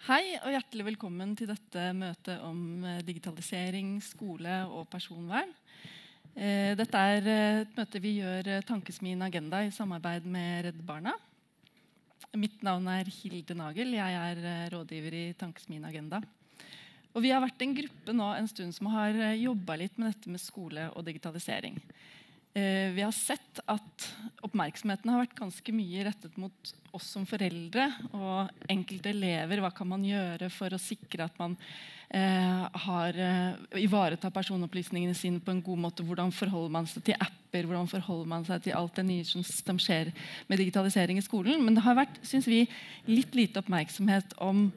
Hei og hjertelig velkommen til dette møtet om eh, digitalisering, skole og personvern. Eh, dette er eh, et møte vi gjør Tankesmien Agenda i samarbeid med Redd Barna. Mitt navn er Hilde Nagel. Jeg er rådgiver i Tankesmien Agenda. Og vi har vært en gruppe nå en stund som har jobba litt med dette med skole og digitalisering. Vi har sett at oppmerksomheten har vært ganske mye rettet mot oss som foreldre og enkelte elever. Hva kan man gjøre for å sikre at man eh, har, eh, ivaretar personopplysningene sine på en god måte? Hvordan forholder man seg til apper? Hvordan forholder man seg til alt det nye som, skjer med digitalisering i skolen? Men det har vært synes vi, litt lite oppmerksomhet om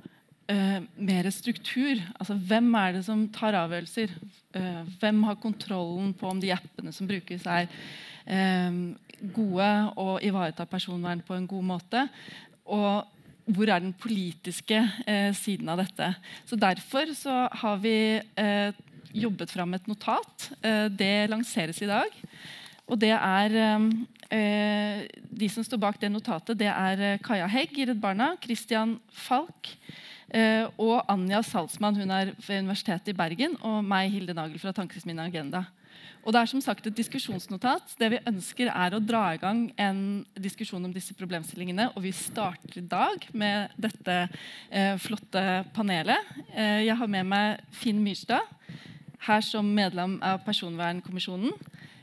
uh, mer struktur. Altså, hvem er det som tar avgjørelser? Uh, hvem har kontrollen på om de appene som brukes, er gode og ivareta personvern på en god måte? Og hvor er den politiske siden av dette? Så Derfor så har vi jobbet fram et notat. det lanseres i dag. Og det er eh, De som står bak det notatet, det er Kaja Hegg i Redd Barna, Christian Falk, Eh, og Anja Salzmann hun er ved Universitetet i Bergen, og meg, Hilde Nagel fra Tankesmien Agenda. Og det er som sagt et diskusjonsnotat. Det vi ønsker er å dra i gang en diskusjon om disse problemstillingene. Og vi starter i dag med dette eh, flotte panelet. Eh, jeg har med meg Finn Myrstad, her som medlem av Personvernkommisjonen.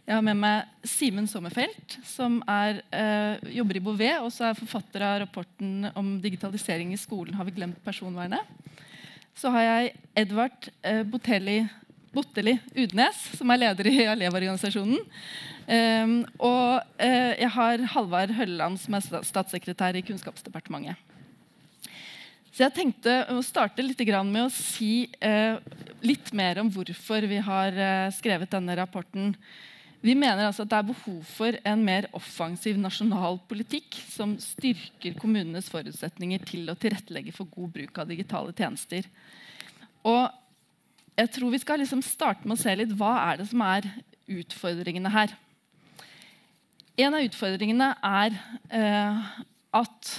Jeg har med meg Simen Sommerfelt, som er, eh, jobber i Bouvet og så er forfatter av rapporten om digitalisering i skolen. Har vi glemt personvernet? Så har jeg Edvard eh, Botelli, Botteli Udnes, som er leder i Elevorganisasjonen. Um, og uh, jeg har Halvard Hølleland, som er statssekretær i Kunnskapsdepartementet. Så jeg tenkte å starte litt med å si uh, litt mer om hvorfor vi har uh, skrevet denne rapporten. Vi mener altså at det er behov for en mer offensiv nasjonal politikk som styrker kommunenes forutsetninger til å tilrettelegge for god bruk av digitale tjenester. Og jeg tror Vi skal liksom starte med å se litt hva er det som er utfordringene her. En av utfordringene er eh, at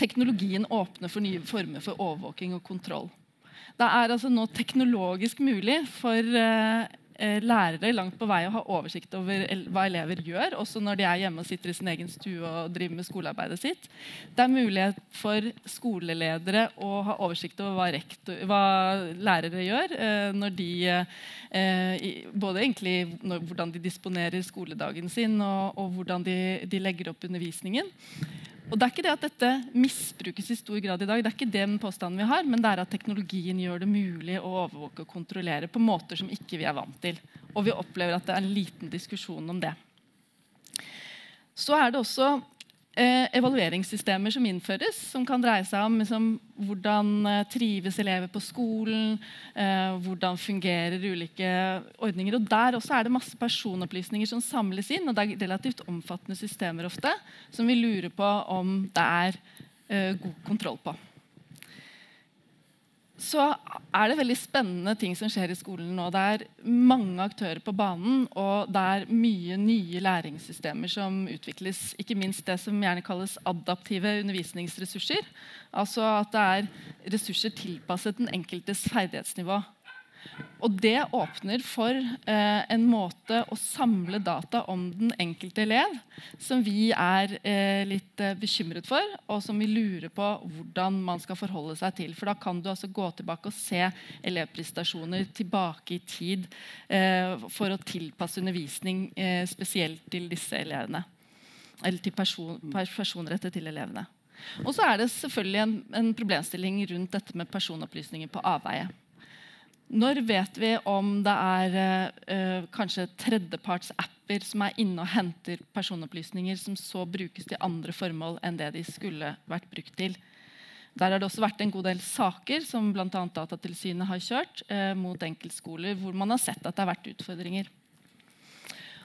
teknologien åpner for nye former for overvåking og kontroll. Det er altså nå teknologisk mulig for eh, lærere langt på vei å ha oversikt over hva elever gjør, også når de er hjemme og sitter i sin egen stue og driver med skolearbeidet sitt. Det er mulighet for skoleledere å ha oversikt over hva, rektor, hva lærere gjør. Eh, når de, eh, både egentlig når, hvordan de disponerer skoledagen sin, og, og hvordan de, de legger opp undervisningen. Og det er ikke det at dette misbrukes i stor grad i dag, det er ikke den påstanden vi har, men det er at teknologien gjør det mulig å overvåke og kontrollere på måter som ikke vi er vant til. Og vi opplever at det er en liten diskusjon om det. Så er det også evalueringssystemer som innføres, som kan dreie seg om liksom, hvordan eh, trives elever på skolen, eh, hvordan fungerer ulike ordninger. Og Der også er det masse personopplysninger som samles inn, og det er relativt omfattende systemer ofte, som vi lurer på om det er eh, god kontroll på så er det veldig spennende ting som skjer i skolen nå. Det er mange aktører på banen, og det er mye nye læringssystemer som utvikles. Ikke minst det som gjerne kalles adaptive undervisningsressurser. Altså at det er ressurser tilpasset den enkeltes ferdighetsnivå. Og Det åpner for eh, en måte å samle data om den enkelte elev som vi er eh, litt eh, bekymret for, og som vi lurer på hvordan man skal forholde seg til. For Da kan du altså gå tilbake og se elevprestasjoner tilbake i tid eh, for å tilpasse undervisning eh, spesielt til disse elevene. Eller til person, personrettet til elevene. Og så er det selvfølgelig en, en problemstilling rundt dette med personopplysninger på avveie. Når vet vi om det er eh, kanskje tredjepartsapper som er inne og henter personopplysninger som så brukes til andre formål enn det de skulle vært brukt til? Der har det også vært en god del saker som bl.a. Datatilsynet har kjørt eh, mot enkeltskoler, hvor man har sett at det har vært utfordringer.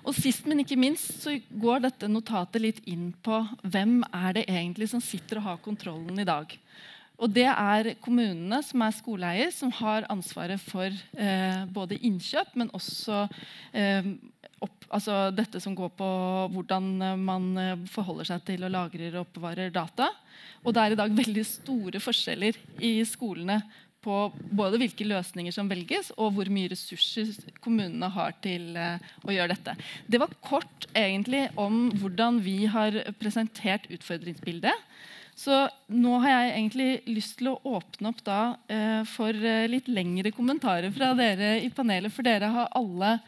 Og Sist, men ikke minst, så går dette notatet litt inn på hvem er det egentlig som sitter og har kontrollen i dag. Og det er kommunene som er skoleeier, som har ansvaret for eh, både innkjøp, men også eh, opp, altså dette som går på hvordan man eh, forholder seg til og lagrer og oppbevarer data. Og det er i dag veldig store forskjeller i skolene på både hvilke løsninger som velges, og hvor mye ressurser kommunene har til uh, å gjøre dette. Det var kort egentlig om hvordan vi har presentert utfordringsbildet. Så nå har jeg egentlig lyst til å åpne opp da, eh, for eh, litt lengre kommentarer fra dere i panelet. For dere har alle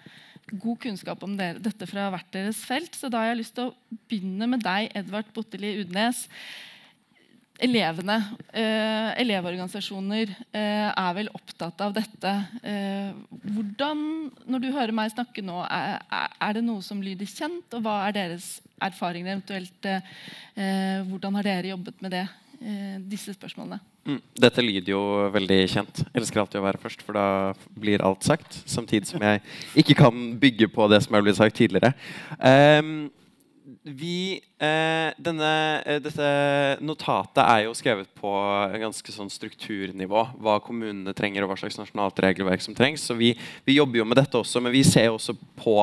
god kunnskap om dere, dette fra hvert deres felt. Så da har jeg lyst til å begynne med deg, Edvard Botteli Udnes elevene, eh, elevorganisasjoner, eh, er vel opptatt av dette. Eh, hvordan, når du hører meg snakke nå, er, er, det noe som lyder kjent? Og hva er deres erfaringer eventuelt? Eh, hvordan har dere jobbet med det, eh, disse spørsmålene? Mm, dette lyder jo veldig kjent. Jeg elsker alltid å være først, for da blir alt sagt. Samtidig som jeg ikke kan bygge på det som er blitt sagt tidligere. Um, vi, eh, denne, eh, dette notatet er jo skrevet på en ganske sånn strukturnivå. Hva kommunene trenger, og hva slags nasjonalt regelverk som trengs. Så vi, vi jobber jo med dette også, men vi ser også på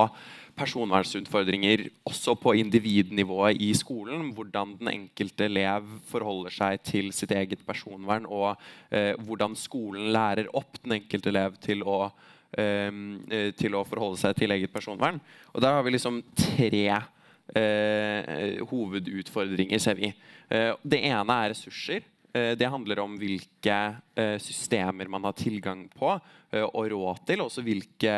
personvernsutfordringer også på individnivået i skolen. Hvordan den enkelte elev forholder seg til sitt eget personvern, og eh, hvordan skolen lærer opp den enkelte elev til å, eh, til å forholde seg til eget personvern. Og Der har vi liksom tre hovedutfordringer, ser vi. Eh, det ene er ressurser. Eh, det handler om hvilke eh, systemer man har tilgang på eh, og råd til. Også hvilke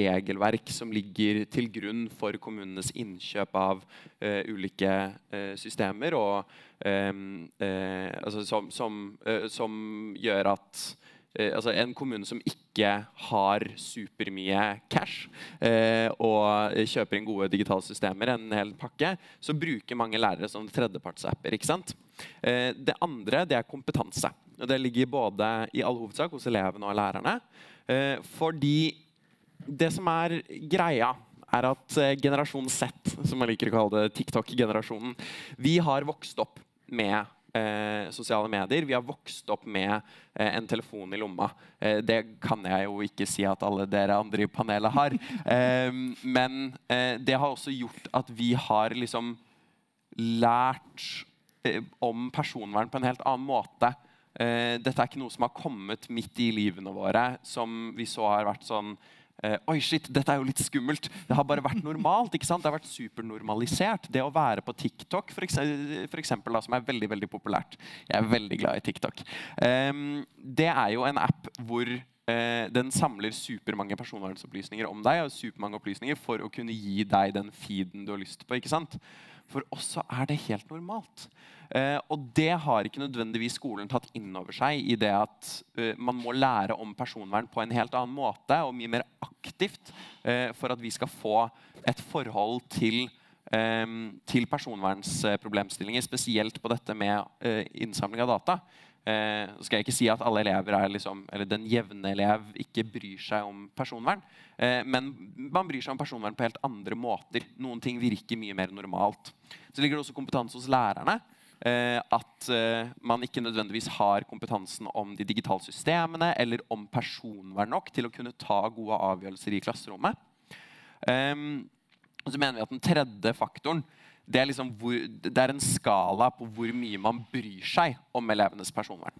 regelverk som ligger til grunn for kommunenes innkjøp av ulike systemer. Og, altså, som, som, som gjør at eh, altså en kommune som ikke har supermye cash eh, og kjøper inn gode digitale systemer, en hel pakke, så bruker mange lærere som tredjepartsapper. ikke sant? Eh, det andre det er kompetanse. og Det ligger både i all hovedsak hos elevene og lærerne. Eh, fordi det som er greia, er at eh, generasjon Z, som jeg liker å kalle det, TikTok-generasjonen, vi har vokst opp med eh, sosiale medier. Vi har vokst opp med eh, en telefon i lomma. Eh, det kan jeg jo ikke si at alle dere andre i panelet har. Eh, men eh, det har også gjort at vi har liksom lært eh, om personvern på en helt annen måte. dette er ikke noe som har kommet midt i livene våre, som vi så har vært sånn Oi, shit, dette er jo litt skummelt. Det har bare vært normalt. ikke sant? Det har vært supernormalisert. Det å være på TikTok, for, eksempel, for eksempel, da, som er veldig veldig populært. Jeg er veldig glad i TikTok. Um, det er jo en app hvor den samler supermange personvernsopplysninger om deg og supermange opplysninger for å kunne gi deg den feeden du har lyst på. ikke sant? For oss så er det helt normalt. Eh, og det har ikke nødvendigvis skolen tatt inn over seg i det at eh, man må lære om personvern på en helt annen måte og mye mer aktivt eh, for at vi skal få et forhold til til personvernsproblemstillinger, spesielt på dette med innsamling av data. Eh, skal jeg ikke si at alle elever er liksom, eller den jevne elev ikke bryr seg om personvern. Eh, men man bryr seg om personvern på helt andre måter. Noen ting virker mye mer normalt. Så ligger det også kompetanse hos lærerne. Eh, at eh, man ikke nødvendigvis har kompetansen om de digitale systemene eller om personvern nok til å kunne ta gode avgjørelser i klasserommet. Ehm, og så mener vi at Den tredje faktoren det er, liksom hvor, det er en skala på hvor mye man bryr seg om elevenes personvern.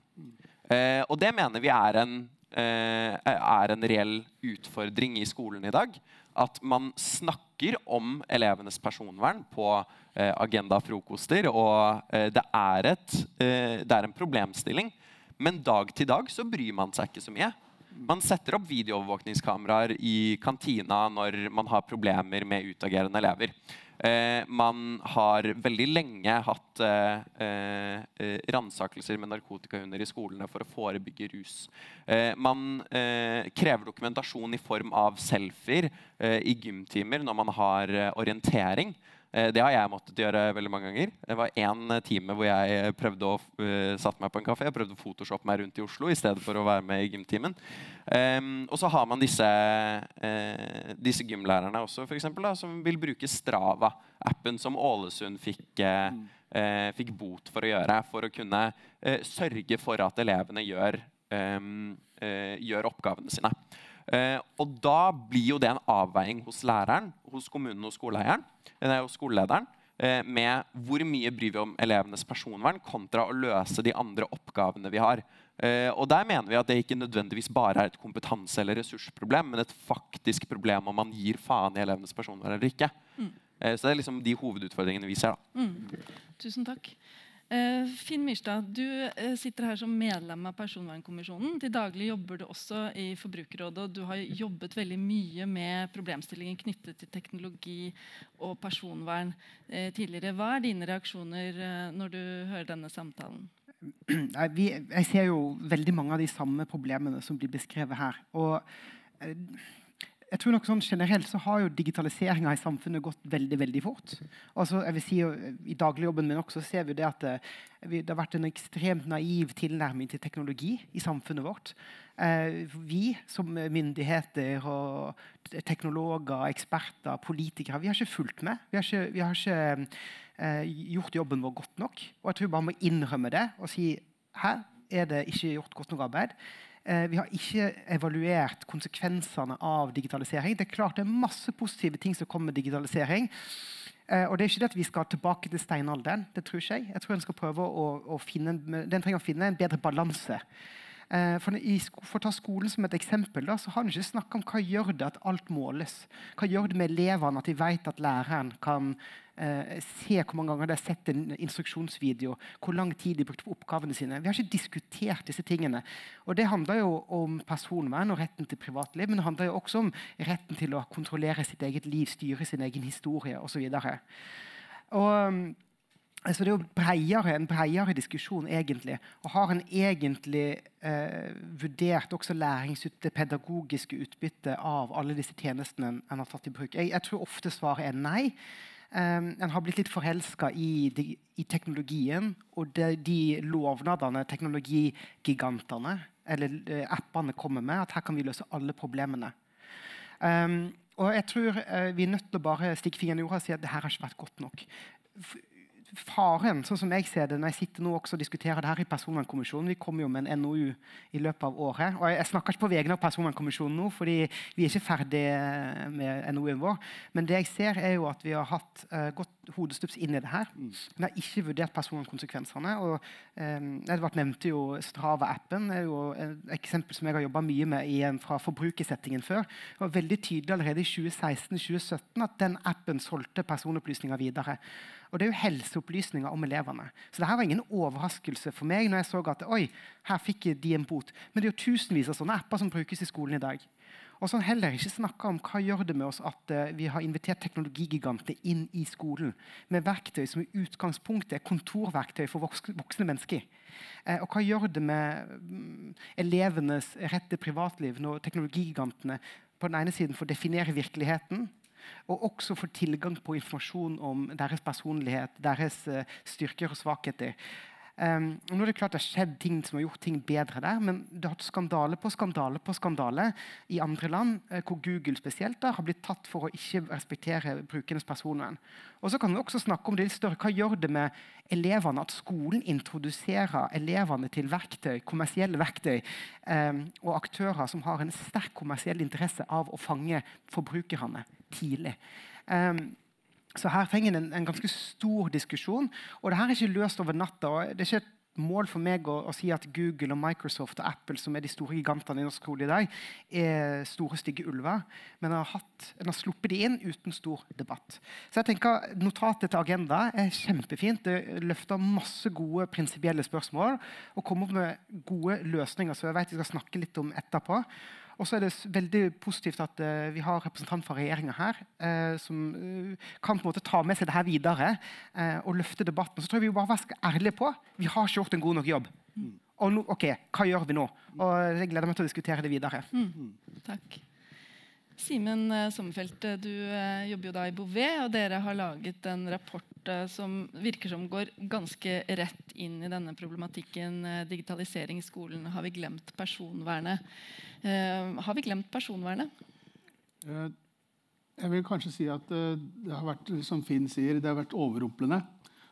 Eh, og det mener vi er en, er en reell utfordring i skolen i dag at man snakker om elevenes personvern på eh, agendafrokoster. Og eh, det, er et, eh, det er en problemstilling. Men dag til dag så bryr man seg ikke så mye. Man setter opp videoovervåkningskameraer i kantina når man har problemer med utagerende elever. Eh, man har veldig lenge hatt eh, eh, ransakelser med narkotikahunder i skolene for å forebygge rus. Eh, man eh, krever dokumentasjon i form av selfier eh, i gymtimer når man har orientering. Eh, det har jeg måttet gjøre veldig mange ganger. Det var én time hvor jeg prøvde å uh, satt meg på en kafé prøvde å photoshoppe meg rundt i Oslo i stedet for å være med i gymtimen. Um, og så har man disse, uh, disse gymlærerne også, for eksempel, da, som vil bruke Strava, appen som Ålesund fikk uh, uh, fikk bot for å gjøre. For å kunne eh, sørge for at elevene gjør, um, eh, gjør oppgavene sine. Eh, og da blir jo det en avveining hos læreren, hos kommunen og skoleeieren, hos skolelederen eh, med hvor mye bryr vi om elevenes personvern kontra å løse de andre oppgavene vi har. Og der mener vi at det ikke nødvendigvis bare er et kompetanse- eller ressursproblem, men et faktisk problem om man gir faen i elevenes personvern eller ikke. Mm. Så det er liksom de hovedutfordringene vi ser. Mm. Tusen takk. Uh, Finn Myrstad, du sitter her som medlem av Personvernkommisjonen. Til daglig jobber du også i Forbrukerrådet, og du har jobbet veldig mye med problemstillinger knyttet til teknologi og personvern tidligere. Hva er dine reaksjoner når du hører denne samtalen? jeg ser jo veldig mange av de samme problemene som blir beskrevet her. Og eh, jeg tror nok sånn Generelt så har jo digitaliseringa i samfunnet gått veldig veldig fort. Altså, jeg vil si I dagligjobben min også ser vi det at det, eh, det har vært en ekstremt naiv tilnærming til teknologi i samfunnet vårt. Eh, vi som myndigheter og teknologer, eksperter, politikere, vi har ikke fulgt med. Vi har ikke, vi har ikke eh, gjort jobben vår godt nok. Og jeg tror bare må innrømme det og si her er det ikke gjort godt nok arbeid. Eh, vi har ikke evaluert konsekvensene av digitalisering. Det er klart det er masse positive ting som kommer med digitalisering. Eh, og det er ikke det at vi skal tilbake til steinalderen. det tror ikke Jeg Jeg tror en skal prøve å, å finne, den trenger å finne en bedre balanse. Eh, for, for, å ta skolen som et eksempel, da, så har han ikke snakka om hva gjør det at alt måles. Hva gjør det med elevene at de vet at læreren kan se hvor mange ganger de har sett en instruksjonsvideo, hvor lang tid de brukte på oppgavene sine. Vi har ikke diskutert disse tingene. Og Det handler jo om personvern og retten til privatliv, men det handler jo også om retten til å kontrollere sitt eget liv, styre sin egen historie osv. Så og Altså det er jo breiere, en bredere diskusjon, egentlig. Og har en egentlig eh, vurdert også læringsutbytte, pedagogiske utbyttet av alle disse tjenestene en, en har tatt i bruk? Jeg, jeg, tror ofte svaret er nei. Um, en har blitt litt forelska i, i, teknologien og de, de lovnadene teknologigigantene eller uh, appene kommer med. At her kan vi løse alle problemene. Um, og jeg tror uh, vi er nødt til å bare stikke fingeren i jorda og si at det her har ikke vært godt nok faren, sånn som jeg ser det når jeg sitter nå også og diskuterer det her i Personvernkommisjonen Vi kommer jo med en NOU i løpet av året. og Jeg snakker ikke på vegne av Personvernkommisjonen nå, fordi vi er ikke ferdig med NOU-en vår. Men det jeg ser, er jo at vi har hatt uh, godt hodestups inn i det her. Mm. Men har ikke vurdert personvernkonsekvensene. og um, Edvard nevnte jo Strava-appen. er jo et eksempel som jeg har jobba mye med i fra forbrukersettingen før. Det var veldig tydelig allerede i 2016-2017 at den appen solgte personopplysninger videre. Og det er jo helseopplysninger om elevene. Så det her var ingen overraskelse for meg når jeg så at oi, her fikk de en bot. Men det er jo tusenvis av sånne apper som brukes i skolen i dag. Og så har heller ikke snakka om hva gjør det med oss at uh, vi har invitert teknologigigantene inn i skolen med verktøy som i utgangspunktet er kontorverktøy for voksne, mennesker. Uh, og hva gjør det med um, elevenes rett til privatliv når teknologigigantene på den ene siden får definere virkeligheten, og også få tilgang på informasjon om deres personlighet, deres uh, styrker og svakheter. Um, nå er Det klart det har skjedd ting som har gjort ting bedre der, men det har hatt skandale på skandale på skandale i andre land, uh, hvor Google spesielt da, har blitt tatt for å ikke respektere brukernes personvern. Og så kan vi også snakke om det litt større. Hva gjør det med elevene at skolen introduserer elevene til verktøy, kommersielle verktøy um, og aktører som har en sterk kommersiell interesse av å fange forbrukerne tidlig? Um, så her trenger en en ganske stor diskusjon. Og det her er ikke løst over natta. det er ikke et mål for meg å, å, si at Google, og Microsoft og Apple, som er de store gigantene i norsk skole i dag, er store, stygge ulver. Men en har, har sluppet de inn uten stor debatt. Så jeg tenker Notatet til Agenda er kjempefint. Det løfter masse gode prinsipielle spørsmål og kommer opp med gode løsninger, så jeg vet vi skal snakke litt om etterpå. Og så er det veldig positivt at uh, vi har representant fra regjeringa her uh, som uh, kan på en måte ta med seg det her videre og løfte debatten. Så tror jeg vi bare være ærlige på vi har ikke gjort en god nok jobb. Mm. Og no, ok, hva gjør vi nå? Og Jeg gleder meg til å diskutere det videre. Mm. Takk. Simen Sommerfelt, du jobber jo da i Bouvet, og dere har laget en rapport som virker som går ganske rett inn i denne problematikken digitalisering i skolen. Har vi glemt personvernet? Eh, har vi glemt personvernet? Eh, jeg vil kanskje si at eh, det har vært som Finn sier, det har vært overrumplende.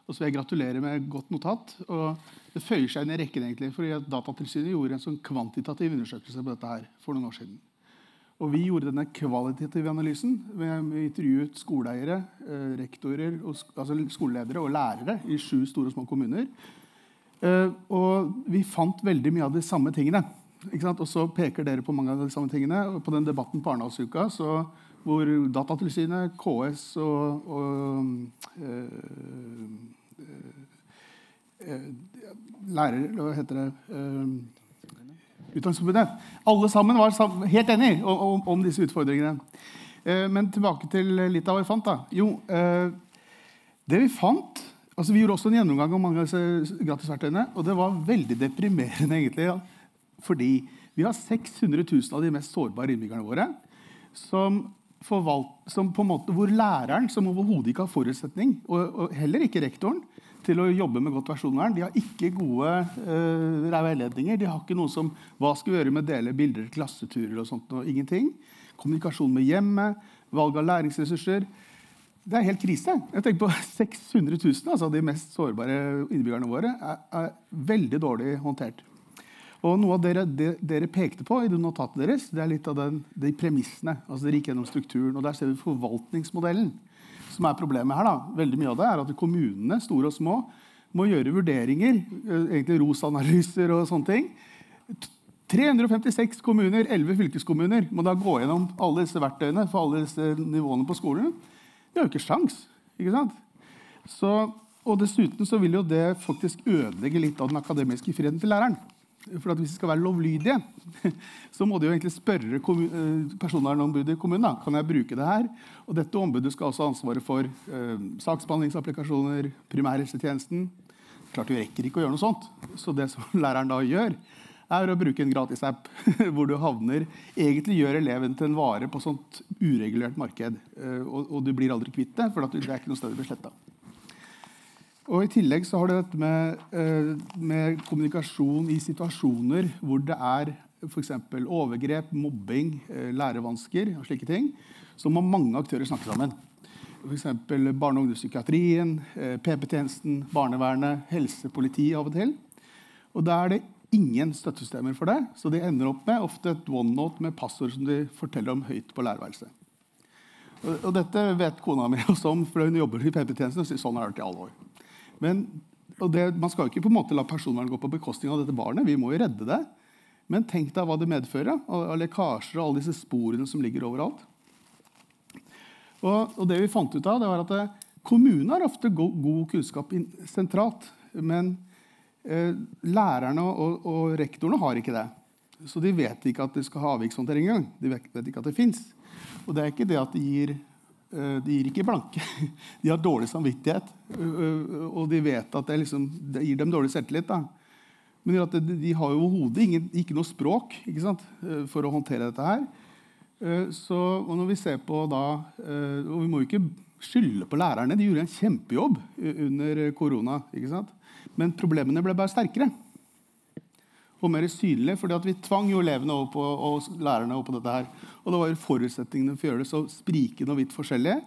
Og så vil jeg gratulere med godt notat. og Det føyer seg inn i rekken, egentlig, fordi Datatilsynet gjorde en sånn kvantitativ undersøkelse på dette her for noen år siden. Og vi gjorde denne kvalitative analysen. Vi intervjuet skoleeiere, eh, rektorer, altså skoleledere og lærere i sju store og små kommuner. Eh, og vi fant veldig mye av de samme tingene. Og så peker dere på mange av de samme tingene. Og på den debatten på Arendalsuka hvor Datatilsynet, KS og, og øh, øh, Lærer Hva heter det? Utdanningsforbundet. Alle sammen var helt enige om, om disse utfordringene. Eh, men tilbake til litt av hva vi fant. da. Jo, eh, det vi fant altså Vi gjorde også en gjennomgang om mange av disse gratisverktøyene. Og det var veldig deprimerende, egentlig. Ja. Fordi vi har 600 000 av de mest sårbare innbyggerne våre som, forvalt, som måte, hvor læreren, som overhodet ikke har forutsetning, og, og heller ikke rektoren, til å jobbe med godt personvern. De har ikke gode uh, veiledninger. De har ikke noe som hva skal vi gjøre med å dele bilder til klasseturer og sånt. Og ingenting. Kommunikasjon med hjemmet, valg av læringsressurser. Det er helt krise. Jeg tenker på 600 000 altså de mest sårbare innbyggerne våre er, er veldig dårlig håndtert. Og Noe av dere, det, dere pekte på i notatet deres, det er litt av den, de premissene. altså Dere gikk gjennom strukturen, og Der ser vi forvaltningsmodellen som er problemet her, da, veldig mye av det, er at kommunene, store og små, må gjøre vurderinger, eh, egentlig ROS-analyser og sånne ting. 356 kommuner, 11 fylkeskommuner, må da gå gjennom alle disse verktøyene for alle disse nivåene på skolen. De har jo ikke sjans, ikke sant? Så, og Dessuten så vil jo det faktisk ødelegge litt av den akademiske friheten til læreren. For Hvis de skal være lovlydige, så må de jo egentlig spørre eh, personvernombudet i kommunen da, kan jeg bruke det her. Og Dette ombudet skal også ha ansvaret for eh, saksbehandlingsapplikasjoner, primærhelsetjenesten. Klart Du rekker ikke å gjøre noe sånt. Så det som læreren da gjør, er å bruke en gratisapp hvor du havner Egentlig gjør eleven til en vare på sånt uregulert marked. Eh, og, og, du blir aldri kvitt det, for det er ikke noe sted du blir sletta. Og I tillegg så har du dette med, eh, med, kommunikasjon i situasjoner hvor det er f.eks. overgrep, mobbing, eh, lærevansker og slike ting. Så må mange aktører snakke sammen. F.eks. barne- og ungdomspsykiatrien, eh, PP-tjenesten, barnevernet, helsepolitiet av og til. Og Da er det ingen støttesystemer for det, så de ender opp med ofte et OneNote med passord som de forteller om høyt på lærerværelset. Og, og, dette vet kona mi også om, for hun jobber i PP-tjenesten og sier sånn har jeg hørt i alle år. Men, det, man skal jo ikke på en måte la personvernet gå på bekostning av dette barnet. Vi må jo redde det. Men tenk deg hva det medfører av lekkasjer og alle disse sporene som ligger overalt. Og, og, det vi fant ut av, det var at det, Kommunene har ofte go god kunnskap sentralt. Men eh, lærerne og, og, rektorene har ikke det. Så de vet ikke at de skal ha avvikshåndtering engang. De vet, vet ikke at det fins. Og det er ikke det at det gir Eh, de gir ikke blanke. De har dårlig samvittighet. Eh, eh, og de vet at det, liksom, det gir dem dårlig selvtillit. Da. Men de har jo overhodet ikke noe språk for å håndtere dette her. Så, når vi ser på da, og Vi må jo ikke skylde på lærerne. De gjorde en kjempejobb under korona. Men problemene ble bare sterkere og mer synlig. fordi vi tvang jo elevene og lærerne over på dette. her. Og det var forutsetningene for å gjøre det så sprikende og vidt forskjellige.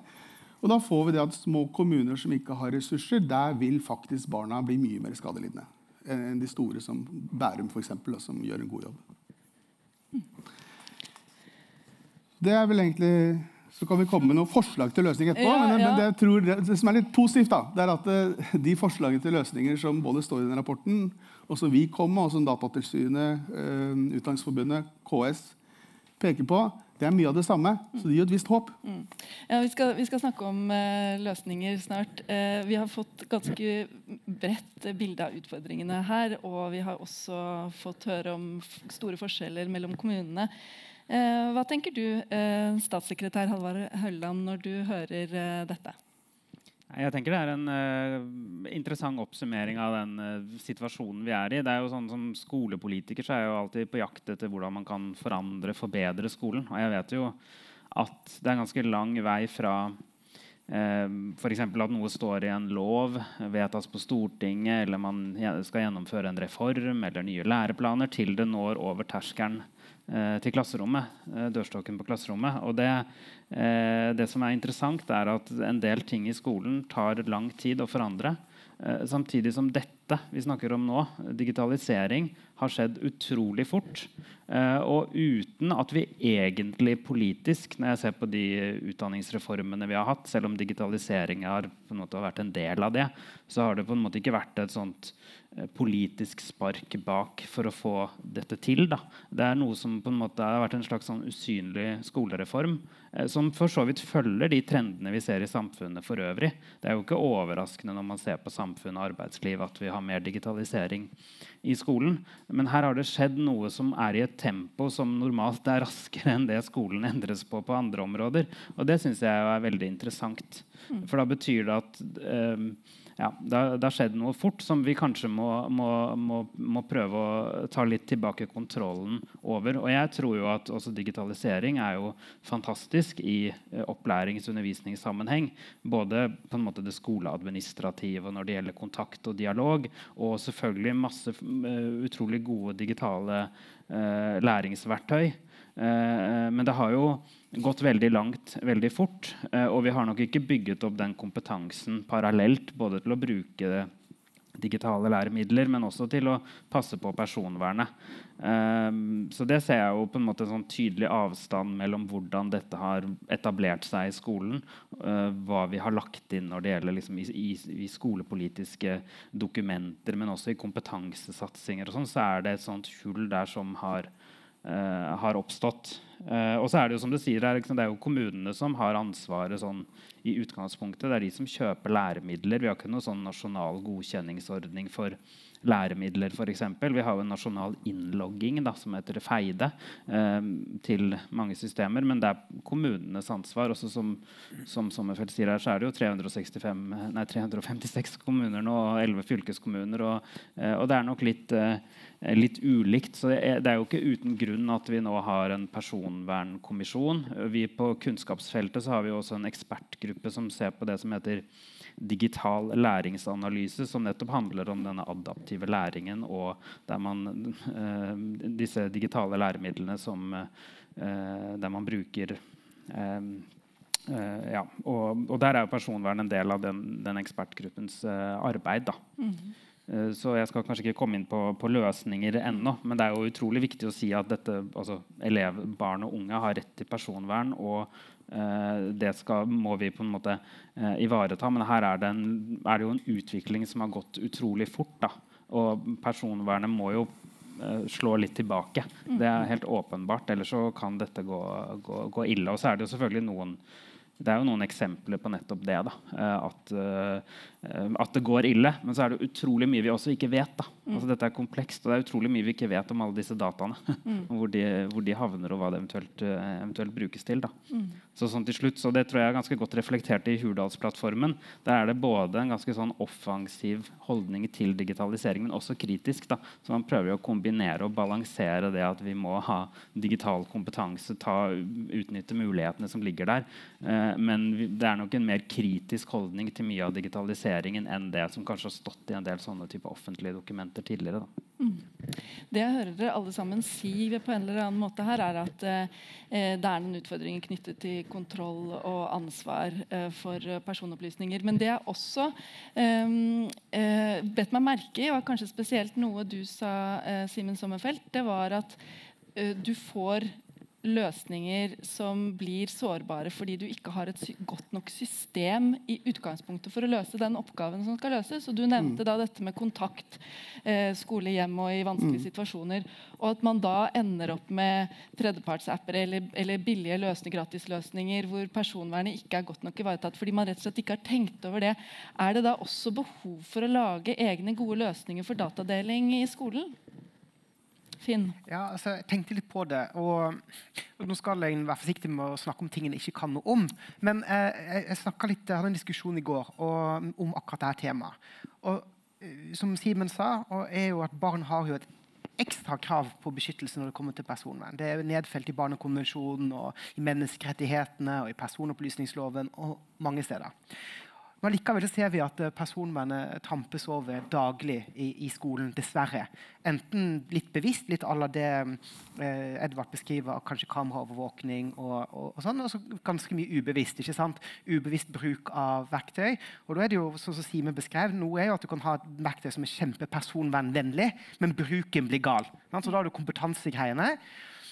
Og da får vi det at små kommuner som ikke har ressurser, der vil faktisk barna bli mye mer skadelidende enn de store, som Bærum eksempel, som gjør en god jobb. Det er vel egentlig så kan vi komme med noen forslag til løsning etterpå. Ja, men, ja. men det, tror, det, som er litt positivt, da, det er at uh, de forslagene til løsninger som både står i den rapporten, og som vi kom med, og som Datatilsynet, uh, Utdanningsforbundet, KS peker på, det er mye av det samme. Så det gir et visst håp. Mm. Ja, vi skal, vi skal, snakke om uh, løsninger snart. Uh, vi har fått ganske bredt bilde av utfordringene her. Og vi har også fått høre om store forskjeller mellom kommunene. Uh, hva tenker du, statssekretær Halvard Hølland, når du hører dette? Jeg tenker Det er en uh, interessant oppsummering av den uh, situasjonen vi er i. Det er jo sånn Som skolepolitiker så er jeg jo alltid på jakt etter hvordan man kan forandre, forbedre skolen. Og jeg vet jo at det er en ganske lang vei fra f.eks. at noe står i en lov, vedtas på Stortinget, eller man skal gjennomføre en reform eller nye læreplaner, til det når over terskelen Eh, til klasserommet, eh, dørstokken på klasserommet. Og det, eh, det, som er interessant, er at en del ting i skolen tar lang tid å forandre. Eh, samtidig som dette vi snakker om nå, digitalisering, har skjedd utrolig fort. Eh, og uten at vi egentlig politisk, når jeg ser på de utdanningsreformene vi har hatt, selv om digitalisering har en måte vært en del av det, så har det på en måte ikke vært et sånt politisk spark bak for å få dette til. Da. Det er noe som på en måte har vært en slags sånn usynlig skolereform. Eh, som for så vidt følger de trendene vi ser i samfunnet for øvrig. Det er jo ikke overraskende når man ser på samfunn og arbeidsliv at vi har mer digitalisering i skolen. Men her har det skjedd noe som er i et tempo som normalt er raskere enn det skolen endres på på andre områder. Og det syns jeg er veldig interessant. Mm. For da betyr det at eh, ja, det, har skjedd noe fort som vi kanskje må, må, må, må, prøve å ta litt tilbake kontrollen over. Og jeg tror jo at også digitalisering er jo fantastisk i eh, opplærings- og undervisningssammenheng. Både på en måte det skoleadministrative når det gjelder kontakt og dialog, og selvfølgelig masse uh, utrolig gode digitale eh, læringsverktøy. Uh, men det har jo gått veldig langt veldig fort. Eh, og vi har nok ikke bygget opp den kompetansen parallelt både til å bruke digitale læremidler, men også til å passe på personvernet. Så det ser jeg jo på en måte en sånn tydelig avstand mellom hvordan dette har etablert seg i skolen, hva vi har lagt inn når det gjelder liksom, i, skolepolitiske dokumenter, men også i kompetansesatsinger og sånn, så er det et sånt hull der som har har oppstått. Uh, og så er Det jo som du sier, det er, jo kommunene som har ansvaret sånn, i utgangspunktet. Det er de som kjøper læremidler. Vi har ikke noen sånn nasjonal godkjenningsordning for læremidler f.eks. Vi har jo en nasjonal innlogging da, som heter Feide, eh, til mange systemer. Men det er kommunenes ansvar. Også som, som Sommerfeld sier her, så er det jo 365, nei, 356 kommuner nå, og 11 fylkeskommuner. Og, eh, og, det er nok litt, eh, litt ulikt. Så det er, det er, jo ikke uten grunn at vi nå har en personvernkommisjon. Vi På kunnskapsfeltet har vi også en ekspertgruppe som ser på det som heter digital læringsanalyse, som nettopp handler om denne adaptive læringen og man, eh, disse digitale læremidlene som, eh, der man bruker eh, ja, og, og, der er jo personvern en del av den, den ekspertgruppens arbeid. da. Mm -hmm. Så jeg skal kanskje ikke komme inn på, på løsninger ennå. Men det er jo utrolig viktig å si at dette, altså elev, barn og unge har rett til personvern. Og Eh, det skal, må vi på en måte eh, ivareta. Men her er det, en, er det, jo en utvikling som har gått utrolig fort. Da. Og personvernet må jo eh, slå litt tilbake. Det er helt åpenbart. Ellers så kan dette gå, gå, gå ille. Og så er det jo selvfølgelig noen det er jo noen eksempler på nettopp det. da, At Eh, at det går ille. Men så er det utrolig mye vi også ikke vet. Mm. Altså, dette er komplekst, og det er utrolig mye vi ikke vet om alle disse dataene. Mm. hvor, de, hvor, de, havner, og hva det eventuelt, eh, eventuelt brukes til. Mm. Så sånn til slutt, så Det tror jeg er ganske godt reflektert i Hurdalsplattformen. Der er det både en ganske sånn offensiv holdning til digitalisering, men også kritisk. da. Så man prøver å kombinere og balansere det at vi må ha digital kompetanse, ta, utnytte mulighetene som ligger der. Eh, men det er nok en mer kritisk holdning til mye av digitalisering organiseringen enn det som kanskje har stått i en del sånne type offentlige dokumenter tidligere. Mm. Det jeg hører alle sammen si på en eller annen måte her, er at eh, det er noen utfordringer knyttet til kontroll og ansvar eh, for personopplysninger. Men det jeg også ehm, eh, bet meg merke i, og kanskje spesielt noe du sa, eh, Simen Sommerfelt, det var at eh, du får løsninger som blir sårbare fordi du ikke har et godt nok system i utgangspunktet for å løse den oppgaven som skal løses. Og du nevnte mm. da dette med kontakt, eh, skole, hjem og i vanskelige mm. situasjoner. Og at man da ender opp med tredjepartsapper eller, eller billige løsninger, gratisløsninger hvor personvernet ikke er godt nok ivaretatt fordi man rett og slett ikke har tenkt over det. Er det da også behov for å lage egne gode løsninger for datadeling i skolen? Finn? Ja, altså, jeg tenkte litt på det. Og, og Nå skal jeg være forsiktig med å snakke om ting jeg ikke kan noe om. Men eh, jeg, litt, jeg, hadde en diskusjon i går og, om akkurat dette temaet. Og eh, Som Simen sa, er jo at barn har jo et ekstra krav på beskyttelse når det kommer til personvern. Det er nedfelt i Barnekonvensjonen, og i menneskerettighetene og i personopplysningsloven og mange steder. Men likevel ser vi at eh, personvernet trampes over daglig i, i skolen, dessverre. Enten litt bevisst, litt à la det eh, Edvard beskriver, kanskje kameraovervåkning og, og, og sånn, og så ganske mye ubevisst. ikke sant? Ubevisst bruk av verktøy. Og da er det jo, som Simen beskrev, Noe er jo at du kan ha et verktøy som er kjempepersonvernvennlig, men bruken blir gal. Så da har du kompetansegreiene.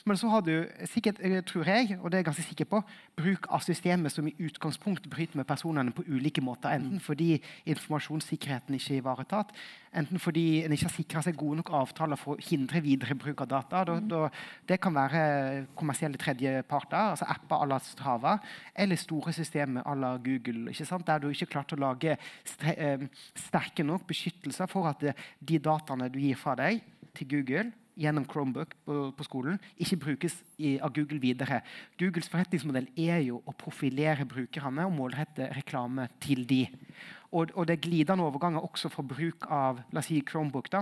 Men så har du sikkert, eh, tror jeg, og det er jeg ganske sikker på, bruk av systemet som i utgangspunkt bryter med personene på ulike måter. Enten fordi informasjonssikkerheten ikke er ivaretatt, enten fordi en ikke har sikra seg gode nok avtaler for å hindre videre bruk av data. Da, da, det kan være kommersielle tredjeparter, altså apper à la Strava, eller store systemer à la Google, der du ikke klarte å lage eh, sterke nok beskyttelser for at de dataene du gir fra deg til Google, gjennom Chromebook på, på skolen, ikke brukes i, av Google videre. Googles forretningsmodell er jo å profilere brukerne og målrette reklame til de. Og, og det er glidende overganger også for bruk av la oss si Chromebook. da,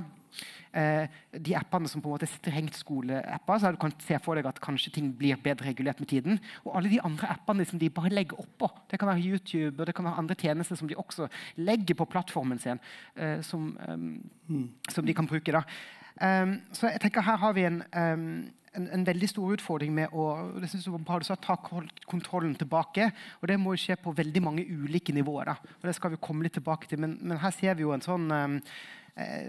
eh, De appene som på en måte er strengt skoleapper, så du kan se for deg at kanskje ting blir bedre regulert med tiden. Og alle de andre appene som de bare legger oppå. Det kan være YouTube og det kan være andre tjenester som de også legger på plattformen sin, eh, som, eh, mm. som de kan bruke. da. Um, så jeg tenker Her har vi en, um, en, en veldig stor utfordring med å det synes jeg var ta kontrollen tilbake. og Det må skje på veldig mange ulike nivåer. Da. og Det skal vi komme litt tilbake til. Men, men her ser vi jo en sånn um,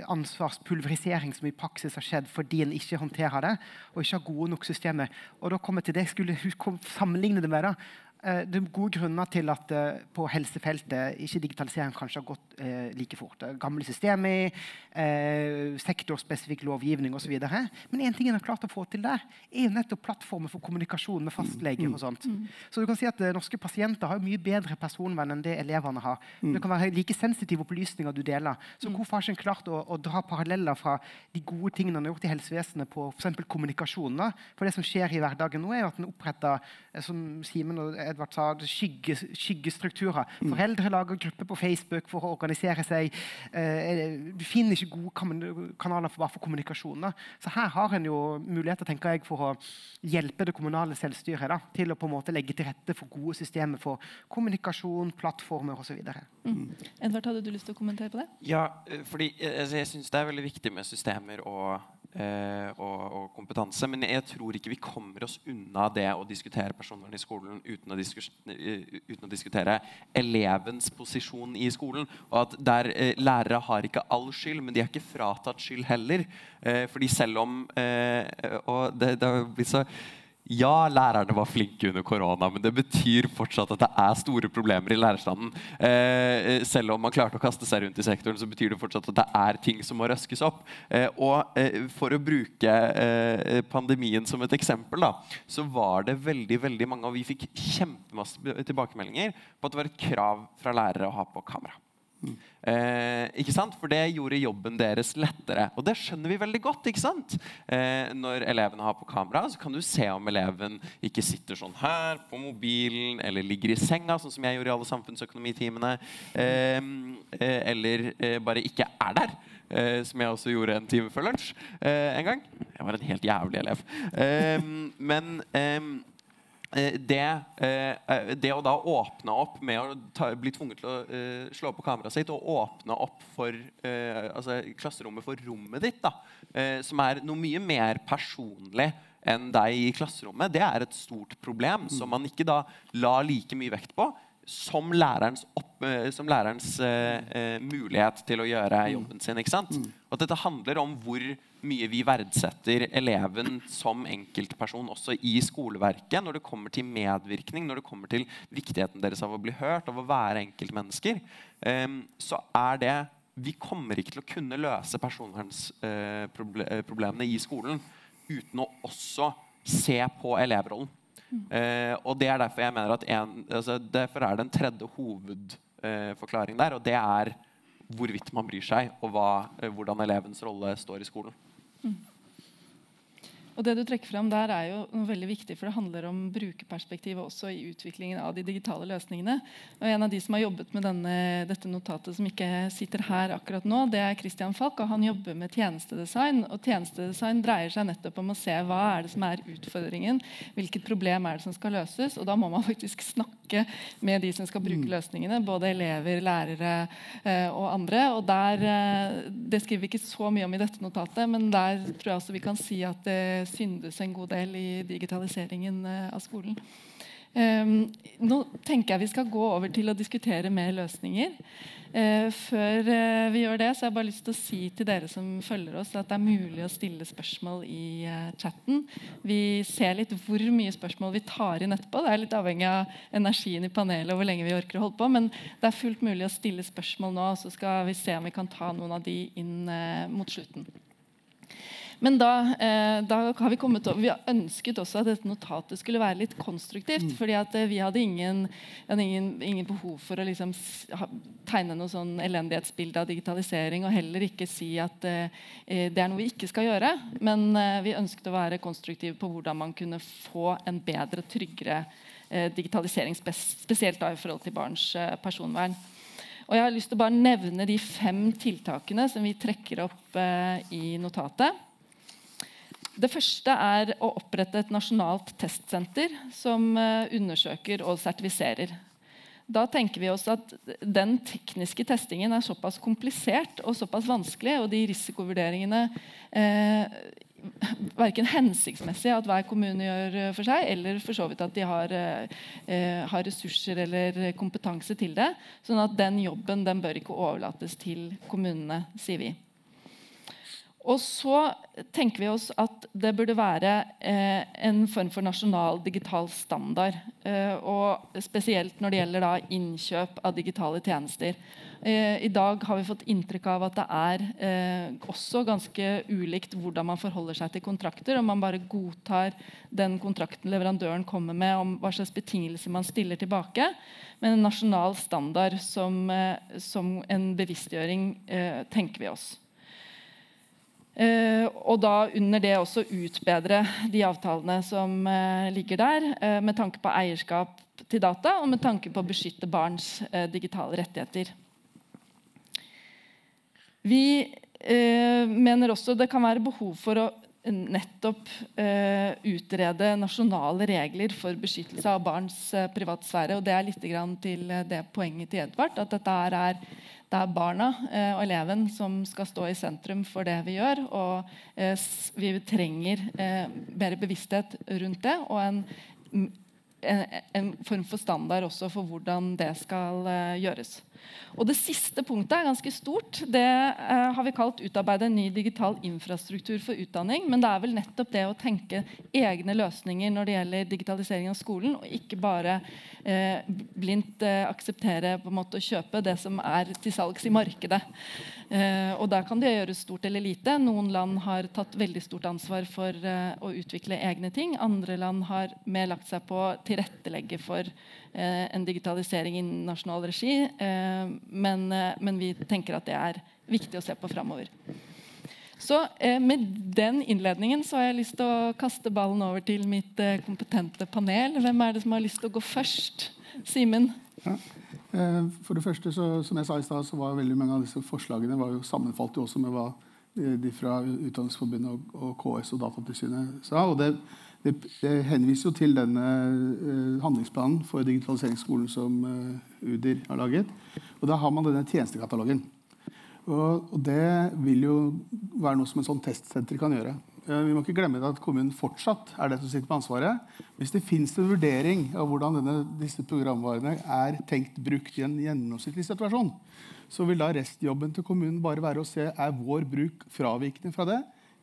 ansvarspulverisering som i praksis har skjedd fordi en ikke håndterer det og ikke har gode nok systemer. Og da kommer jeg til det jeg skulle sammenligne det med. da, det er gode grunner til at uh, på helsefeltet ikke digitalisering kanskje har gått uh, like fort. Gamle systemer, uh, sektorspesifikk lovgivning osv. Men én ting en har klart å få til der, er jo nettopp plattformer for kommunikasjon med fastleger. og sånt. Mm. Så du kan si at Norske pasienter har mye bedre personvern enn det elevene har. Mm. Det kan være like sensitive opplysninger du deler. Så mm. hvorfor har ikke en klart å, å, dra paralleller fra de gode tingene en har gjort i helsevesenet på f.eks. kommunikasjon? For det som skjer i hverdagen nå, er jo at en oppretter, som Simen og Edvard sa, skygge, skyggestrukturer. Mm. Foreldre lager grupper på Facebook for å organisere seg. Eh, du finner ikke gode kanaler for, bare for kommunikasjon. Da. Så her har en jo muligheter tenker jeg, for å hjelpe det kommunale selvstyret da, til å på en måte legge til rette for gode systemer for kommunikasjon, plattformer osv. Mm. Edvard, hadde du lyst til å kommentere på det? Ja, eh, fordi jeg, altså, jeg syns det er veldig viktig med systemer og eh, og, og, kompetanse. Men jeg tror ikke vi kommer oss unna det å diskutere personvern i skolen uten å, eh, uten å diskutere elevens posisjon i skolen. Og at der eh, Lærere har ikke all skyld, men de er ikke fratatt skyld heller. Eh, fordi selv om eh, Og det, det har så ja, lærerne var flinke under korona, men det betyr fortsatt at det er store problemer i lærerstanden. Eh, selv om man klarte å kaste seg rundt i sektoren, så betyr det fortsatt at det er ting som må røskes opp. Eh, og eh, For å bruke eh, pandemien som et eksempel, da, så var det veldig veldig mange, og vi fikk kjempemasse tilbakemeldinger på at det var et krav fra lærere å ha på kamera. Eh, ikke sant? For det gjorde jobben deres lettere. Og det skjønner vi veldig godt. ikke sant? Eh, når elevene har på kamera, så kan du se om eleven ikke sitter sånn her på mobilen, eller ligger i senga, sånn som jeg gjorde i alle samfunnsøkonomitimene, eh, eh eller eh, bare ikke er der. Eh, som jeg også gjorde en time før lunsj en gang. Jeg var en helt jævlig elev. men det, eh, det, å da åpne opp med å ta, bli tvunget til å uh, slå på kameraet sitt og åpne opp for uh, altså klasserommet for rommet ditt, da, uh, som er noe mye mer personlig enn deg i klasserommet, det er et stort problem mm. som man ikke da la like mye vekt på som lærerens, opp, som lærerens mulighet til å gjøre mm. jobben sin. ikke sant? Mm. Og at dette handler om hvor mye vi verdsetter eleven som enkeltperson også i skoleverket når det kommer til medvirkning, når det kommer til viktigheten deres av å bli hørt, av å være enkeltmennesker, um, så er det Vi kommer ikke til å kunne løse personvernsproblemene uh, i skolen uten å også se på elevrollen. Uh, og det er derfor jeg mener at en, altså, derfor er det en tredje hovedforklaring der, og det er hvorvidt man bryr seg, og hva, hvordan elevens rolle står i skolen. Mm. Og det du trekker frem der er jo noe veldig viktig, for det handler om brukerperspektivet også i utviklingen av de digitale løsningene. Og En av de som har jobbet med denne, dette notatet, som ikke sitter her akkurat nå, det er Christian Falk. og Han jobber med tjenestedesign. og Tjenestedesign dreier seg nettopp om å se hva er det som er utfordringen, hvilket problem er det som skal løses. og Da må man faktisk snakke med de som skal bruke Mm. løsningene. Både elever, lærere eh, og andre. Og der, eh, det skriver vi ikke så mye om i dette notatet, men der tror jeg også vi kan si at det syndes en god del i digitaliseringen eh, av skolen. Um, nå tenker jeg vi skal gå over til å diskutere mer løsninger. Eh, før eh, vi gjør det, så har jeg bare lyst til å si til dere som følger oss, at det er mulig å stille spørsmål i chatten. Vi ser litt hvor mye spørsmål vi tar inn etterpå. Det er litt avhengig av energien i panelet og hvor lenge vi orker å holde på. Men det er fullt mulig å stille spørsmål nå, så skal vi se om vi kan ta noen av de inn mot slutten. Men da, eh, da har vi kommet over, vi har ønsket også at dette notatet skulle være litt konstruktivt. fordi at eh, vi hadde ingen, hadde ingen, ingen behov for å liksom tegne noe sånn elendighetsbilde av digitalisering, og heller ikke si at eh, det er noe vi ikke skal gjøre. Men vi ønsket å være konstruktive på hvordan man kunne få en bedre, tryggere digitalisering, spesielt da i forhold til barns personvern. Og jeg har lyst til å bare nevne de fem tiltakene som vi trekker opp eh, i notatet. Det første er å opprette et nasjonalt testsenter som eh, undersøker og sertifiserer. Da tenker vi oss at Den tekniske testingen er såpass komplisert og såpass vanskelig, og de risikovurderingene eh, verken hensiktsmessig at hver kommune gjør for seg, eller for så vidt at de har, eh, har ressurser eller kompetanse til det. sånn at den jobben den bør ikke overlates til kommunene, sier vi. Og så tenker vi oss at det burde være eh, en form for nasjonal digital standard. Eh, og spesielt når det gjelder da, innkjøp av digitale tjenester. Eh, I dag har vi fått inntrykk av at det er eh, også ganske ulikt hvordan man forholder seg til kontrakter. Om man bare godtar den kontrakten leverandøren kommer med, om hva slags betingelser man stiller tilbake. Men en nasjonal standard som, eh, som en bevisstgjøring eh, tenker vi oss. Eh, og da under det også utbedre de avtalene som eh, ligger der, eh, med tanke på eierskap til data og med tanke på å beskytte barns digitale rettigheter. Vi mener også det kan være behov for å nettopp eh, utrede nasjonale regler for beskyttelse av barns eh, privatsfære. og Det er litt til det poenget til Edvard. At dette er, det er barna eh, og eleven som skal stå i sentrum for det vi gjør. Og eh, vi trenger eh, mer bevissthet rundt det. og en, en, en form for standard også for hvordan det skal gjøres. Og Det siste punktet er ganske stort. Det eh, har vi kalt 'utarbeide en ny digital infrastruktur for utdanning'. Men det er vel nettopp det å tenke egne løsninger når det gjelder digitalisering av skolen, og ikke bare eh, blindt eh, akseptere på en måte å kjøpe det som er til salgs i markedet. Eh, og Der kan det gjøres stort eller lite. Noen land har tatt veldig stort ansvar for eh, å utvikle egne ting. Andre land har mer lagt seg på å tilrettelegge for eh, en digitalisering i nasjonal regi. Men, men vi tenker at det er viktig å se på framover. Så eh, Med den innledningen så har jeg lyst til å kaste ballen over til mitt eh, kompetente panel. Hvem er det som har lyst til å gå først? Simen? Eh, For det første, så, som jeg sa i sted, så var veldig mange av disse forslagene jo sammenfalt jo også med hva de fra Utdanningsforbundet og, og KS og Datatilsynet sa. og det, det, det henviser jo til denne uh, handlingsplanen for digitaliseringsskolen som uh, UDIR har laget. Og Da har man denne tjenestekatalogen. Og, og det vil jo være noe som en sånn testsenter kan gjøre. Eh, Vi må ikke glemme at kommunen fortsatt er det som sitter med ansvaret. Hvis det fins en vurdering av hvordan denne, disse programvarene er tenkt brukt i en gjennomsnittlig situasjon, så vil da restjobben til kommunen bare være å se er vår bruk fravikende fra det.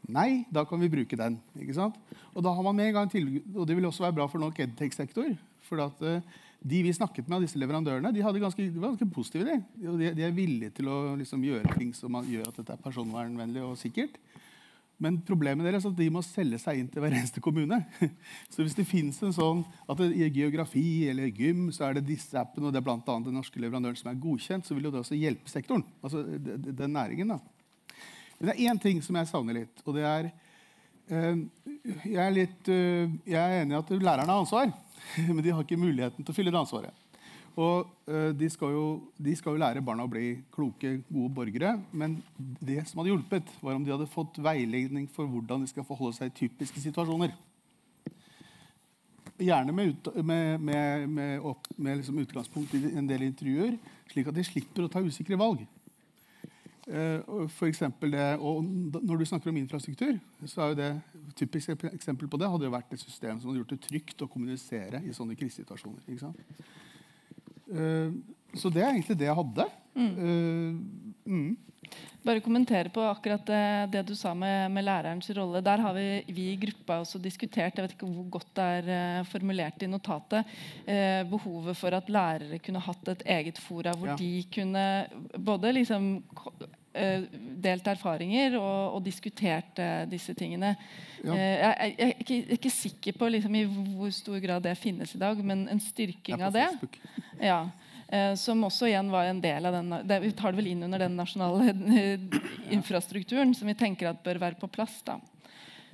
Nei, da kan vi bruke den. ikke sant? Og da har man med en gang til, og det vil også være bra for nok edtech-sektor. for at eh, de vi snakket med av disse leverandørene, de, ganske, de var ganske positive. De, de er villige til å liksom, gjøre ting som gjør at dette er personvernvennlig og sikkert. Men problemet deres er at de må selge seg inn til hver eneste kommune. Så hvis det fins en sånn at i geografi eller gym så er det disse appene, og det er blant annet den norske leverandøren som er godkjent, så vil jo det også hjelpe sektoren. Altså de- de- den næringen. da. Men det er én ting som jeg savner litt, og det er eh, jeg, er litt, eh, jeg er enig i at lærerne har ansvar, men de har ikke muligheten til å fylle det ansvaret. Og eh, de, skal jo, de skal jo lære barna å bli kloke, gode borgere. Men det som hadde hjulpet, var om de hadde fått veiledning for hvordan de skal forholde seg i typiske situasjoner. gjerne med, ut, med, med, med, opp, liksom utgangspunkt i en del intervjuer, slik at de slipper å ta usikre valg. Uh, for det, og Når du snakker om infrastruktur, så er det typisk eksempel på det hadde jo vært et system som hadde gjort det trygt å kommunisere i sånne krisesituasjoner. Uh, så det er egentlig det jeg hadde. Mm. Uh, mm. Bare kommentere på akkurat det, det du sa med, med, lærerens rolle. Der har vi, vi, i gruppa også diskutert jeg vet ikke hvor godt det er formulert i notatet, uh, behovet for at lærere kunne hatt et eget fora hvor ja. de kunne både liksom delt erfaringer og, og diskutert disse tingene. Ja. Jeg, jeg, jeg, er ikke, ikke sikker på liksom, i hvor stor grad det finnes i dag, men en styrking av det. Ja. Eh, som også igjen var en del av den det, Vi tar det vel inn under den nasjonale eh, infrastrukturen som vi tenker at bør være på plass. da.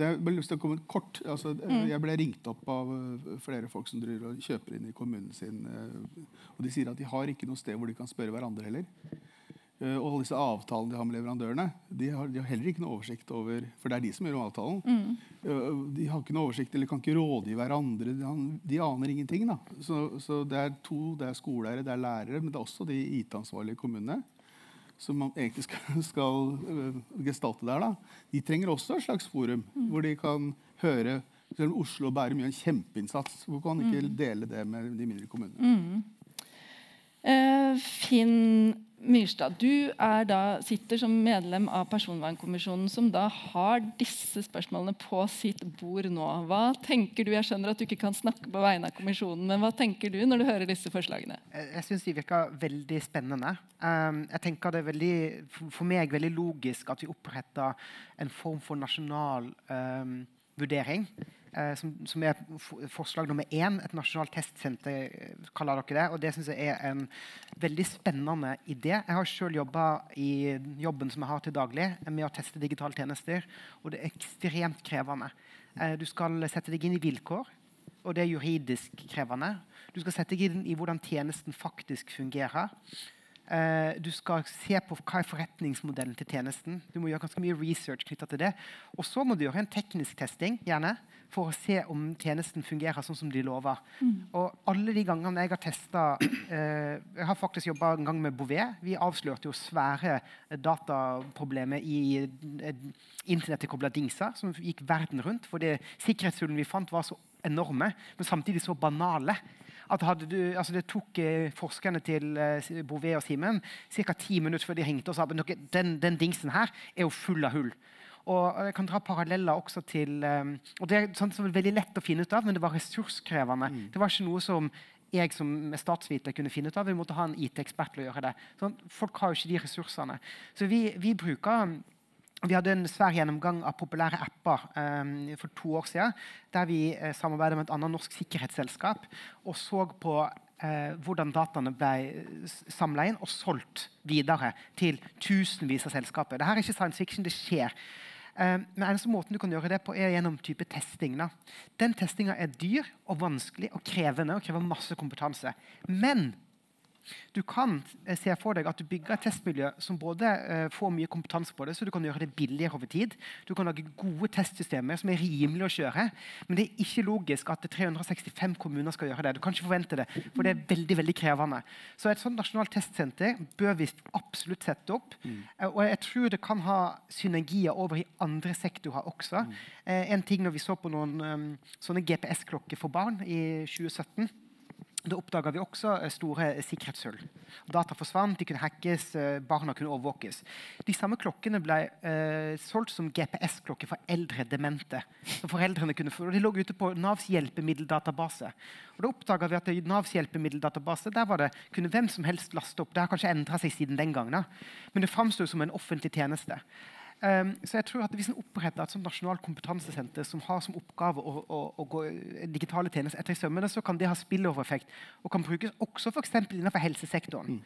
Jeg bare lyst til å komme kort. Altså, mm. Jeg ble ringt opp av eh, flere folk som driver og kjøper inn i kommunen sin. Og de sier at de har ikke noe sted hvor de kan spørre hverandre heller. Eh, og alle disse avtalene de har med leverandørene, de har, de har, heller ikke noe oversikt over For det er de som gjør avtalen. Mm. Eh, de har ikke noe oversikt eller kan ikke rådgi hverandre. De, de aner ingenting. da. Så, så, det er to, det er skoleeiere, det er lærere, men det er også de IT-ansvarlige kommunene som man egentlig skal, skal uh, gestalte der. da. De trenger også et slags forum mm. hvor de kan høre selv om Oslo og Bærum gjør en kjempeinnsats. Hvorfor kan ikke mm. dele det med de mindre kommunene? Mm. Uh, Finn Myrstad, du da, sitter som medlem av Personvernkommisjonen, som da har disse spørsmålene på sitt bord nå. Hva tenker du? Jeg skjønner at du ikke kan snakke på vegne av kommisjonen, men hva tenker du når du hører disse forslagene? Jeg syns de virker veldig spennende. Um, jeg tenker det er veldig, For meg veldig logisk at vi oppretter en form for nasjonal um, vurdering eh, som, som, er forslag nummer én. Et nasjonalt testsenter, eh, kaller dere det. Og det syns jeg er en veldig spennende idé. Jeg har selv jobba i jobben som jeg har til daglig, med å teste digitale tjenester. Og det er ekstremt krevende. Eh, du skal sette deg inn i vilkår, og det er juridisk krevende. Du skal sette deg inn i hvordan tjenesten faktisk fungerer. Du skal se på hva er forretningsmodellen til tjenesten. Du må gjøre ganske mye research knyttet til det. Og så må du gjøre en teknisk testing. gjerne for å se om tjenesten fungerer sånn som de lover. Mm. Og alle de gangene jeg har testa eh, Jeg har faktisk jobba en gang med Bouvet. Vi avslørte jo svære dataproblemer i eh, dingser som gikk verden rundt. for sikkerhetshullene vi fant, var så enorme, men samtidig så banale. at du, altså Det tok eh, forskerne til eh, Bouvet og Simen ca. ti minutter før de ringte og sa at den, den dingsen her er jo full av hull. Og jeg kan dra paralleller også til um, og Det er sånt som er veldig lett å finne ut av, men det var ressurskrevende. Mm. Det var ikke noe som jeg som statsviter kunne finne ut av. Vi måtte ha en IT-ekspert til å gjøre det. Sånn, folk har jo ikke de ressursene. Så vi, vi bruker vi hadde en svær gjennomgang av populære apper um, for to år siden. Der vi eh, samarbeidet med et annet norsk sikkerhetsselskap og så på eh, hvordan dataene ble samla inn og solgt videre til tusenvis av selskaper. Dette er ikke science fiction, det skjer. Men eh, eneste måten du kan gjøre det på, er gjennom type testing. Den testinga er dyr og vanskelig og krevende og krever masse kompetanse. Men du kan eh, se for deg at du bygger et testmiljø som både uh, får mye kompetanse på det, så du kan gjøre det billigere over tid. Du kan lage gode testsystemer som er rimelige å kjøre. Men det er ikke logisk at 365 kommuner skal gjøre det. Du kan ikke forvente det, for det er veldig veldig krevende. Så et sånt nasjonalt testsenter bør vi absolutt sette opp. Mm. Uh, og jeg tror det kan ha synergier over i andre sektorer også. Mm. En ting når vi så på noen sånne GPS-klokker for barn i 2017 da oppdaga vi også eh, store eh, sikkerhetshull. Data forsvant, de kunne hackes, eh, barna kunne overvåkes. De samme klokkene ble eh, solgt som GPS-klokker for eldre demente. Foreldrene kunne få, De lå ute på Navs hjelpemiddeldatabase. Og Da oppdaga vi at i Navs hjelpemiddeldatabase der det, kunne hvem som helst laste opp. Det har kanskje endra seg siden den gangen, men det framsto som en offentlig tjeneste. Um, så jeg tror at Hvis en oppretter et nasjonalt kompetansesenter som har som oppgave å, å, å gå digitale tjenester etter i sømmene, så kan det ha spillovereffekt og kan brukes også for innenfor helsesektoren. Mm.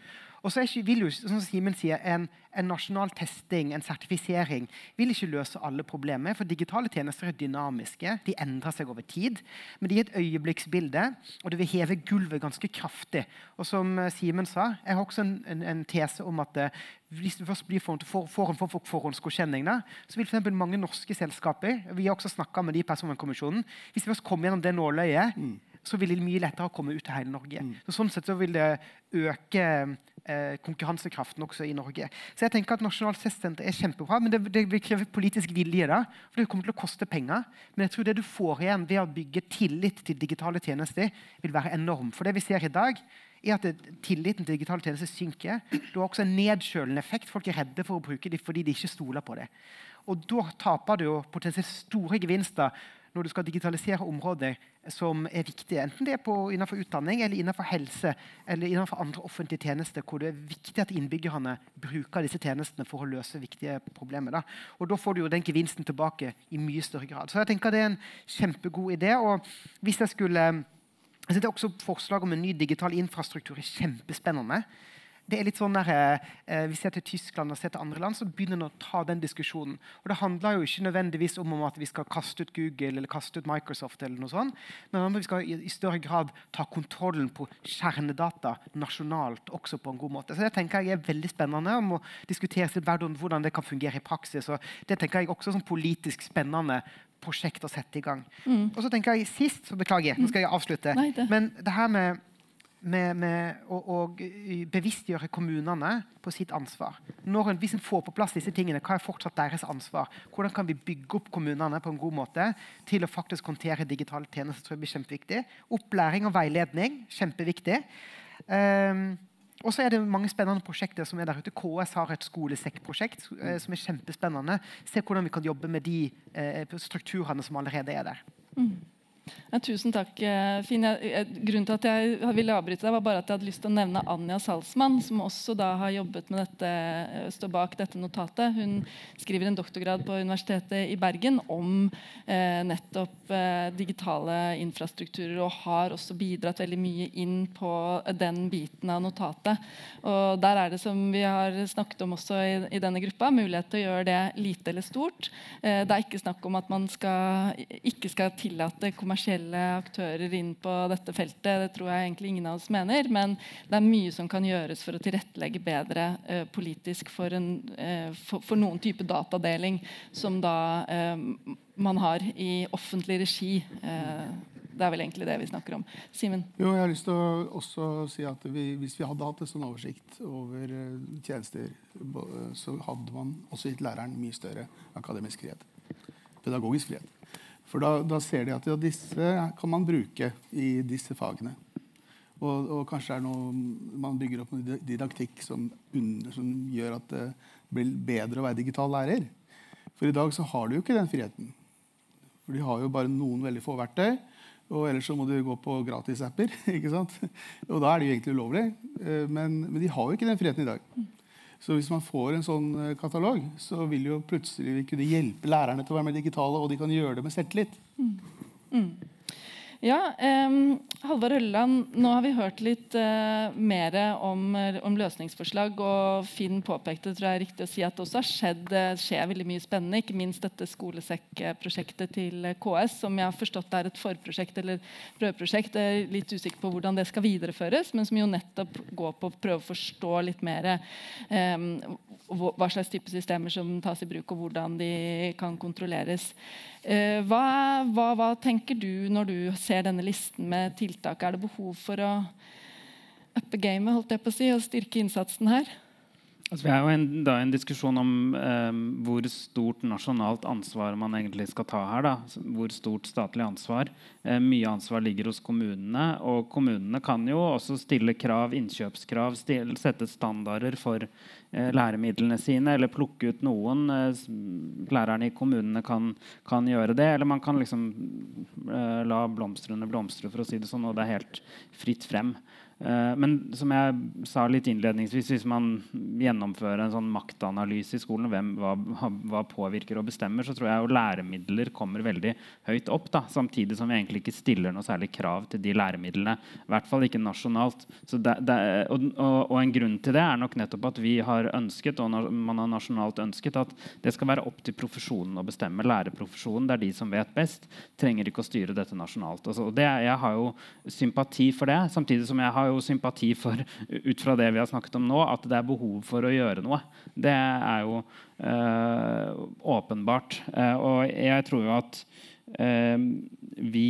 Og så vil jo, som Simen sier, en, en, nasjonal testing, en sertifisering, vil ikke løse alle problemer. For digitale tjenester er dynamiske. De endrer seg over tid. Men de er et øyeblikksbilde, og det vil heve gulvet ganske kraftig. Og som eh, Simen sa, jeg har også en, en, en tese om at uh, hvis du først blir for, for, for, for, for forhåndsgodkjenning, så vil for mange norske selskaper Vi har også snakka med de i Personvernkommisjonen. Hvis vi først kommer gjennom det nåløyet, mm. Så vil det mye lettere komme ut til hele Norge. Mm. Så sånn sett så vil det øke eh, konkurransekraften også i Norge. Så jeg tenker at Nasjonalt testsenter er kjempebra, men det, det, vil kreve politisk vilje. da, for Det kommer til å koste penger. Men jeg tror det du får igjen ved å bygge tillit til digitale tjenester, vil være enorm. For det vi ser i dag, er at tilliten til digitale tjenester synker. Du har også en nedkjølende effekt. Folk er redde for å bruke dem fordi de ikke stoler på det. Og da taper du jo potensielt store gevinster når du skal digitalisere områder som er viktige, enten det er på, innenfor utdanning, eller innenfor helse eller innenfor andre offentlige tjenester, hvor det er viktig at innbyggerne bruker disse tjenestene for å løse viktige problemer. Da. Og da får du jo den gevinsten tilbake i mye større grad. Så jeg tenker det er en kjempegod idé. og hvis jeg skulle jeg synes også Forslag om en ny digital infrastruktur er kjempespennende det er litt sånn der, eh, Vi ser til Tyskland og ser til andre land, så begynner en å ta den diskusjonen. Og Det handler jo ikke nødvendigvis om at vi skal kaste ut Google eller kaste ut Microsoft, eller noe sånt, men om vi skal i, i større grad ta kontrollen på kjernedata nasjonalt også på en god måte. Så Det tenker jeg er veldig spennende om å diskutere hvordan det kan fungere i praksis. og Det tenker jeg også er sånn politisk spennende prosjekt å sette i gang. Mm. Og så tenker jeg Sist, så beklager, nå skal jeg avslutte, Nei, det. men det her med med, med å, å, bevisstgjøre kommunene på sitt ansvar. Når hvis en får på plass disse tingene, hva er fortsatt deres ansvar? Hvordan kan vi bygge opp kommunene på en god måte til å faktisk håndtere digitale tjenester? tror jeg blir kjempeviktig. Opplæring og veiledning kjempeviktig. Um, og så er det mange spennende prosjekter som er der ute. KS har et skolesekkprosjekt uh, som er kjempespennende. Se hvordan vi kan jobbe med de eh, strukturene som allerede er der. Mm. Ja, tusen takk, eh, Finn. Grunnen til at jeg ville avbryte deg, var bare at jeg hadde lyst til å nevne Anja Salsmann, som også da har jobbet med dette, eh, står bak dette notatet. Hun skriver en doktorgrad på Universitetet i Bergen om eh, nettopp eh, digitale infrastrukturer, og har også bidratt veldig mye inn på den biten av notatet. Og Der er det, som vi har snakket om også i, i denne gruppa, mulighet til å gjøre det lite eller stort. Eh, det er ikke snakk om at man skal, ikke skal tillate kommersielle kommersielle aktører inn på dette feltet. Det tror jeg egentlig ingen av oss mener. Men det er mye som kan gjøres for å tilrettelegge bedre uh, politisk for, en, uh, for, for, noen type datadeling som da uh, man har i offentlig regi. det er vel egentlig det vi snakker om. Simen? Jo, jeg har lyst til å også si at vi, Hvis vi hadde hatt en sånn oversikt over tjenester, så hadde man også gitt læreren mye større akademisk frihet. Pedagogisk frihet. For da, da, ser de at ja, disse kan man bruke i disse fagene. Og, og, kanskje er noe man bygger opp noe didaktikk som, som, gjør at det blir bedre å være digital lærer. For i dag så har du jo ikke den friheten. For de har jo bare noen veldig få verktøy. Og ellers så må du gå på gratisapper. Og da er det jo egentlig ulovlig. Eh, men, men de har jo ikke den friheten i dag. Så hvis man får en sånn eh, katalog, så vil jo plutselig vi kunne hjelpe lærerne til å være mer digitale, og de kan gjøre det med selvtillit. Mm. Mm. Ja, um, Halvard Hølleland, nå har vi hørt litt uh, mer om, om, løsningsforslag. Og Finn påpekte tror jeg er riktig å si at det også har skjedd, skjer veldig mye spennende. Ikke minst dette skolesekkprosjektet til KS, som jeg har forstått er et forprosjekt eller prøveprosjekt. Jeg er litt usikker på hvordan det skal videreføres, men som jo nettopp går på å prøve å forstå litt mer um, hva slags type systemer som tas i bruk, og hvordan de kan kontrolleres. Uh, hva, hva, hva tenker du når du ser ser denne listen med tiltak, er det behov for å uppe gamet holdt jeg på å si, og styrke innsatsen her? Altså, vi har jo en, da en diskusjon om eh, hvor stort nasjonalt ansvar man egentlig skal ta her. Da. Hvor stort statlig ansvar. Eh, mye ansvar ligger hos kommunene. Og kommunene kan jo også stille krav, innkjøpskrav, stille, sette standarder for eh, læremidlene sine. Eller plukke ut noen. Eh, lærerne i kommunene kan, kan, gjøre det. Eller man kan liksom eh, la blomstrene blomstre, for å si det sånn. Og det er helt fritt frem. Eh, men som jeg sa litt innledningsvis, hvis man gjennomfører en sånn maktanalyse i skolen, hvem, hva, hva, påvirker og bestemmer, så tror jeg jo læremidler kommer veldig høyt opp. Da, samtidig som vi egentlig ikke stiller noe særlig krav til de læremidlene. I hvert fall ikke nasjonalt. Det, det, og, og, og, en grunn til det er nok nettopp at vi har ønsket, og man har nasjonalt ønsket, at det skal være opp til profesjonen å bestemme. Lærerprofesjonen, det er de som vet best. Trenger ikke å styre dette nasjonalt. Altså, det, jeg har jo sympati for det, samtidig som jeg har jo sympati for ut fra det vi har snakket om nå, at det er behov for å gjøre noe. Det er jo øh, åpenbart. Uh, og jeg tror jo at øh, vi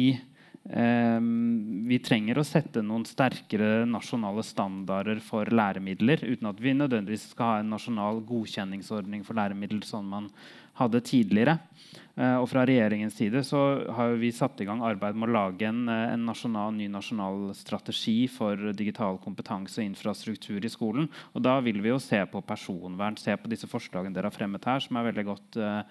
vi trenger å sette noen sterkere nasjonale standarder for læremidler, uten at vi nødvendigvis skal ha en nasjonal godkjenningsordning for læremidler sånn man hadde tidligere. Eh, og fra regjeringens side så har vi satt i gang arbeid med å lage en, eh, en nasjonal, ny nasjonal strategi for digital kompetanse og infrastruktur i skolen. Og da vil vi jo se på personvern, se på disse forslagene dere har fremmet her, som er veldig godt uh,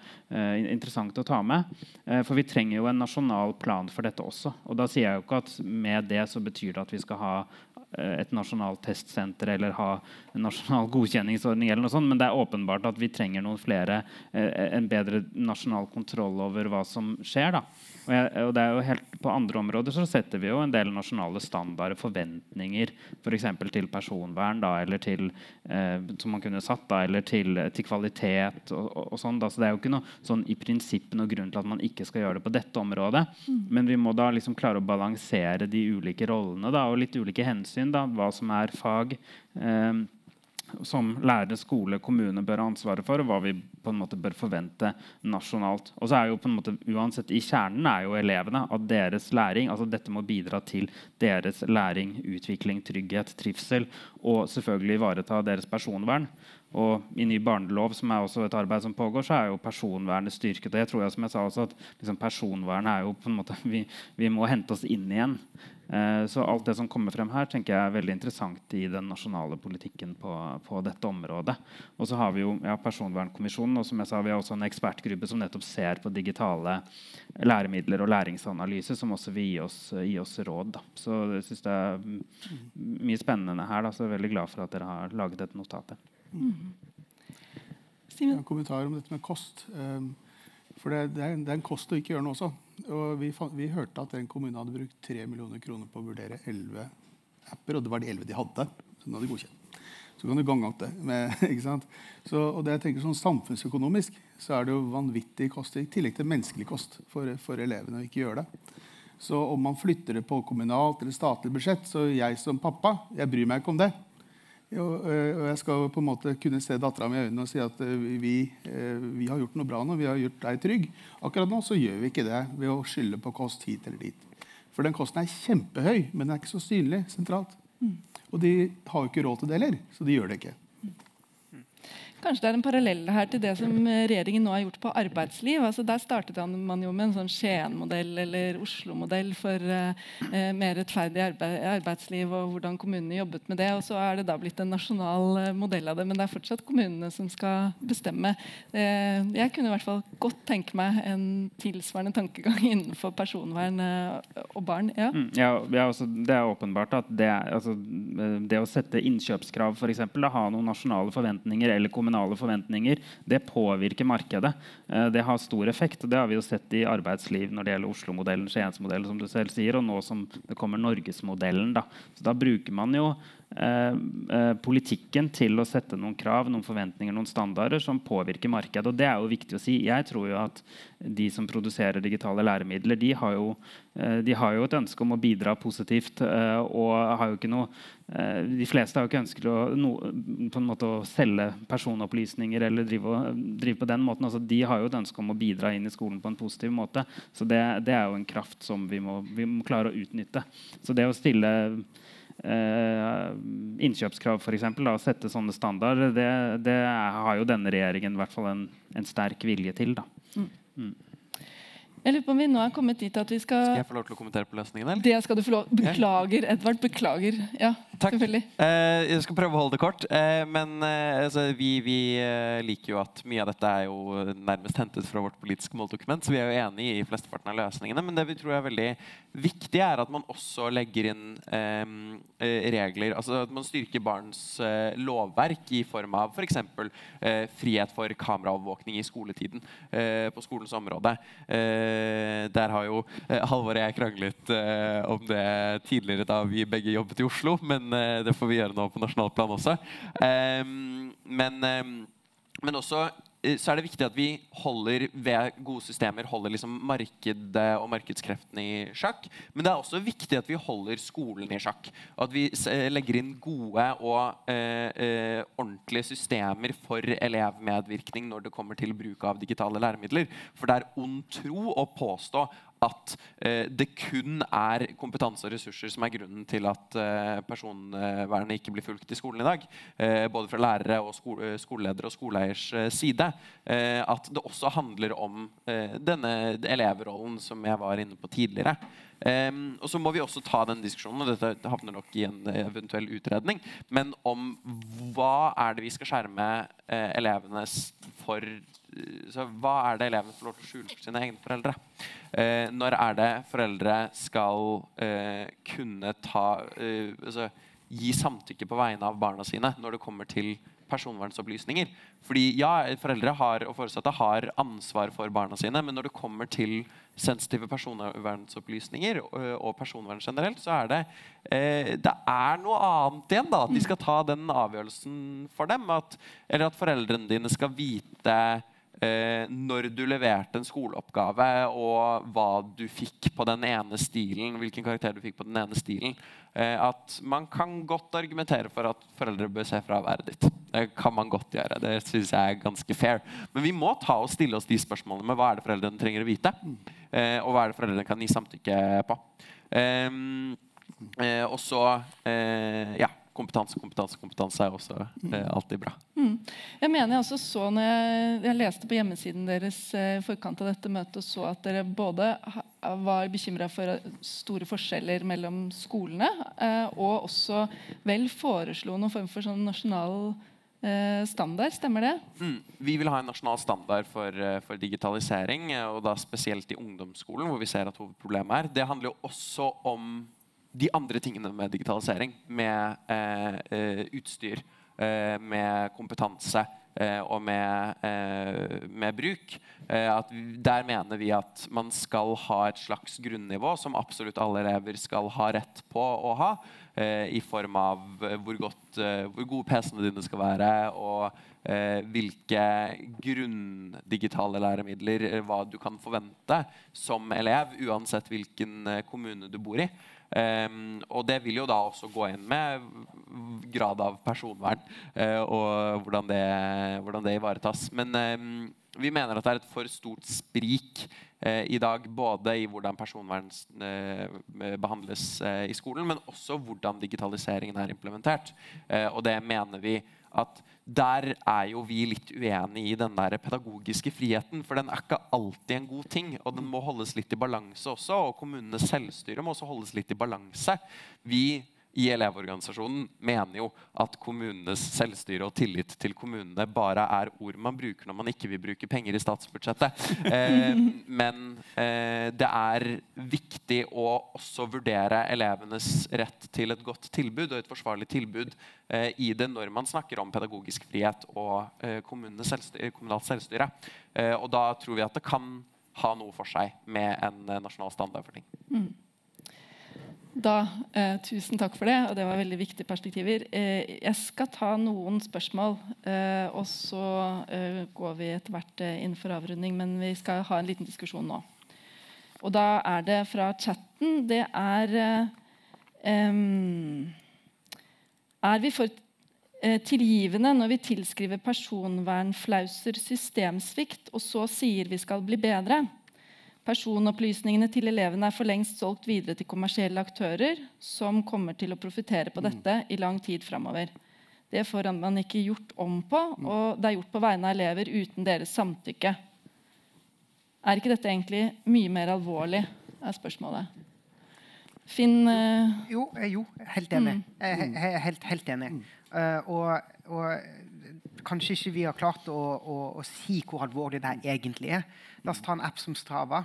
interessant å ta med. Uh, for vi trenger jo en nasjonal plan for dette også. Og da sier jeg jo ikke at med det så betyr det at vi skal ha et nasjonalt testsenter eller ha en nasjonal godkjenningsordning. eller noe sånt, Men det er åpenbart at vi trenger noen flere, en bedre nasjonal kontroll over hva som skjer. Og, og det er jo helt, På andre områder så setter vi jo en del nasjonale standarder, forventninger, f.eks. For til personvern da, eller til, eh, som man kunne satt da, eller til, til kvalitet. og, og, og sånn da. Så Det er jo ikke noe sånn i prinsippet noe grunn til at man ikke skal gjøre det på dette området. Mm. Men vi må da liksom klare å balansere de ulike rollene da, og litt ulike hensyn. da, Hva som er fag. Eh, som lærere, skole, kommune bør ha ansvaret for, og hva vi på en måte bør forvente nasjonalt. Og så er jo på en måte uansett I kjernen er jo elevene at deres læring altså Dette må bidra til deres læring, utvikling, trygghet, trivsel og selvfølgelig ivareta deres personvern. Og I ny barnelov, som er også et arbeid som pågår, så er jo personvernet styrket. og jeg tror jeg, som jeg sa også, at liksom Personvernet er jo på en måte vi, vi må hente oss inn igjen. Eh, så alt det som kommer frem her, tenker jeg er veldig interessant i den nasjonale politikken på, på dette området. Og så har vi jo ja, Personvernkommisjonen, og som jeg sa, vi har også en ekspertgruppe som nettopp ser på digitale læremidler og læringsanalyse, som også vil gi oss, gi oss råd. Da. Så jeg syns det er mye spennende her. Da, så jeg er veldig glad for at dere har laget dette notatet. Mm. En kommentar om dette med kost. Um, for det, det, er, det, er, en kost å ikke gjøre noe også. Og vi, vi, hørte at den kommune hadde brukt 3 millioner kroner på å vurdere 11 apper, og det var de 11 de hadde. som de hadde godkjent. Så kan du gange opp det. Med, så, og det jeg tenker sånn Samfunnsøkonomisk så er det jo vanvittig kost, i tillegg til menneskelig kost for, for elevene å ikke gjøre det. Så om man flytter det på kommunalt eller statlig budsjett, så jeg som pappa jeg bryr meg ikke om det. Og, jeg skal på en måte kunne se dattera mi i øynene og si at vi, vi, har gjort noe bra nå. Vi har gjort deg trygg. Akkurat nå så gjør vi ikke det ved å skylde på kost hit eller dit. For den kosten er kjempehøy, men den er ikke så synlig sentralt. Mm. Og de har jo ikke råd til det heller, så de gjør det ikke. Kanskje det er en parallell her til det som regjeringen nå har gjort på arbeidsliv. Altså der startet man jo med en sånn Skien-modell eller Oslo-modell for uh, mer rettferdig arbeid, arbeidsliv og hvordan kommunene jobbet med det. Og så er det da blitt en nasjonal uh, modell av det, men det er fortsatt kommunene som skal bestemme. Uh, jeg kunne i hvert fall godt tenke meg en tilsvarende tankegang innenfor personvern og barn. Ja. Mm, ja, ja altså, det er åpenbart at det, altså, det å sette innkjøpskrav, f.eks., ha noen nasjonale forventninger eller kommunale kommunale forventninger, det påvirker markedet. Eh, det har stor effekt. og Det har vi jo sett i arbeidsliv når det gjelder Oslo-modellen, Skiensmodellen, som du selv sier, og nå som det kommer Norgesmodellen. Da. Så da bruker man jo politikken til å sette noen krav, noen forventninger, noen standarder som påvirker markedet. Og det er jo viktig å si. Jeg tror jo at de som produserer digitale læremidler, de har jo, eh, de har jo et ønske om å bidra positivt. og har jo ikke noe De fleste har jo ikke ønsket å, no, å selge personopplysninger eller drive, drive på den måten. Altså, de har jo et ønske om å bidra inn i skolen på en positiv måte. Så det, det er jo en kraft som vi må, vi må klare å utnytte. Så det å stille eh, innkjøpskrav, f.eks. Å sette sånne standarder, det, det, har jo denne regjeringen i hvert fall en, en sterk vilje til. Da. Mm. Mm. Jeg lurer på om vi nå er kommet dit at vi skal Skal jeg få lov til å kommentere på løsningen? eller? Det skal du få lov. Beklager, Edvard. Beklager. Ja. Takk. Selvfølgelig. Eh, jeg skal prøve å holde det kort. Eh, men eh, altså, vi, vi eh, liker jo at mye av dette er jo nærmest hentet fra vårt politiske måldokument, så vi er jo enig i flesteparten av løsningene. Men det vi tror er veldig viktig, er at man også legger inn eh, eh, regler. Altså at man styrker barns lovverk i form av f.eks. Eh, frihet for kameraovervåkning i skoletiden eh, på skolens område. Eh, der har jo eh, Halvor og jeg kranglet eh, om det tidligere da vi begge jobbet i Oslo. men eh, det får vi gjøre nå på nasjonalt plan også. Ehm, men, ehm, men også eh, så er det viktig at vi holder ved gode systemer holder liksom markedet og markedskreftene i sjakk. Men det er også viktig at vi holder skolen i sjakk. Og at vi eh, legger inn gode og eh, eh, ordentlige systemer for elevmedvirkning når det kommer til bruk av digitale læremidler. For det er ond tro å påstå at eh, det kun er kompetanse og ressurser som er grunnen til at eh, personvernet ikke blir fulgt i skolen i dag. Eh, både fra lærere, og sko eh, skoleledere og skoleeiers side. At det også handler om denne elevrollen som jeg var inne på tidligere. Em, og så må vi også ta den diskusjonen, og dette havner nok i en eventuell utredning, men om hva er det vi skal skjerme eh, elevene for så Hva er det elevene får lov til å skjule for sine egne foreldre? Eh, når er det foreldre skal eh, kunne ta eh, altså, gi samtykke på vegne av barna sine når det kommer til personvernsopplysninger? Fordi ja, foreldre har, og foresatte har ansvar for barna sine, men når det kommer til sensitive personvernsopplysninger og, personvern generelt, så er det eh, det er noe annet igjen. da, At de skal ta den avgjørelsen for dem. At, eller at foreldrene dine skal vite eh, når du leverte en skoleoppgave, og hva du fikk på den ene stilen, hvilken karakter du fikk på den ene stilen. Eh, at man kan godt argumentere for at foreldre bør se fraværet ditt. Det kan man godt gjøre. Det syns jeg er ganske fair. Men vi må ta og stille oss de spørsmålene med hva er det foreldrene trenger å vite, eh, og hva er det foreldrene kan gi samtykke på. Ehm, eh, og så eh, ja, kompetanse, kompetanse, kompetanse er også eh, alltid bra. Mm. Jeg mener jeg også så når jeg, jeg leste på hjemmesiden deres eh, i forkant av dette møtet, og så at dere både var bekymra for eh, store forskjeller mellom skolene, eh, og også vel foreslo noen form for sånn nasjonal eh, standard. Stemmer det? Mm. Vi vil ha en nasjonal standard for, for digitalisering, og da spesielt i ungdomsskolen, hvor vi ser at hovedproblemet er. Det handler jo også om de andre tingene med digitalisering. Med eh, eh, utstyr, eh, med kompetanse eh, og med, eh, med bruk. Eh, der mener vi at man skal ha et slags grunnivå som absolutt alle elever skal ha rett på å ha. I form av hvor, godt, hvor gode PC-ene dine skal være, og hvilke grunndigitale læremidler hva du kan forvente som elev, uansett hvilken kommune du bor i. Ehm, og det vil jo da også gå inn med grad av personvern uh, og hvordan det, hvordan det ivaretas. Men um, vi mener at det er et for stort sprik uh, i dag, både i hvordan personvern uh, behandles eh, i skolen, men også hvordan digitaliseringen er implementert. Og det mener vi at der er jo vi litt uenige i den der pedagogiske friheten. For den er ikke alltid en god ting, og den må holdes litt i balanse også. Og kommunenes selvstyre må også holdes litt i balanse. Vi i Elevorganisasjonen mener jo at kommunenes selvstyre og tillit til kommunene bare er ord man bruker når man ikke vil bruke penger i statsbudsjettet. Eh, men eh, det er viktig å også vurdere elevenes rett til et godt tilbud og et forsvarlig tilbud eh, i det når man snakker om pedagogisk frihet og eh, selvstyre, kommunalt selvstyre. Eh, og da tror vi at det kan ha noe for seg med en eh, nasjonal standard for ting. Da, eh, tusen takk for det, og det var veldig viktige perspektiver. Eh, jeg skal ta noen spørsmål, eh, og så eh, går vi etter hvert eh, inn for avrunding. Men vi skal ha en liten diskusjon nå. Og da er det fra chatten. Det er eh, Er vi for tilgivende når vi tilskriver personvernflauser systemsvikt, og så sier vi skal bli bedre? Personopplysningene til elevene er for lengst solgt videre til kommersielle aktører som kommer til å profitere på dette i lang tid framover. Det får man ikke gjort om på, og det er gjort på vegne av elever uten deres samtykke. Er ikke dette egentlig mye mer alvorlig? er spørsmålet. Finn uh... Jo, eh, jo helt enig. Er helt, helt enig. Uh, og, og kanskje ikke vi har klart å, å, å si hvor alvorlig det egentlig er. La oss ta en app som Strava.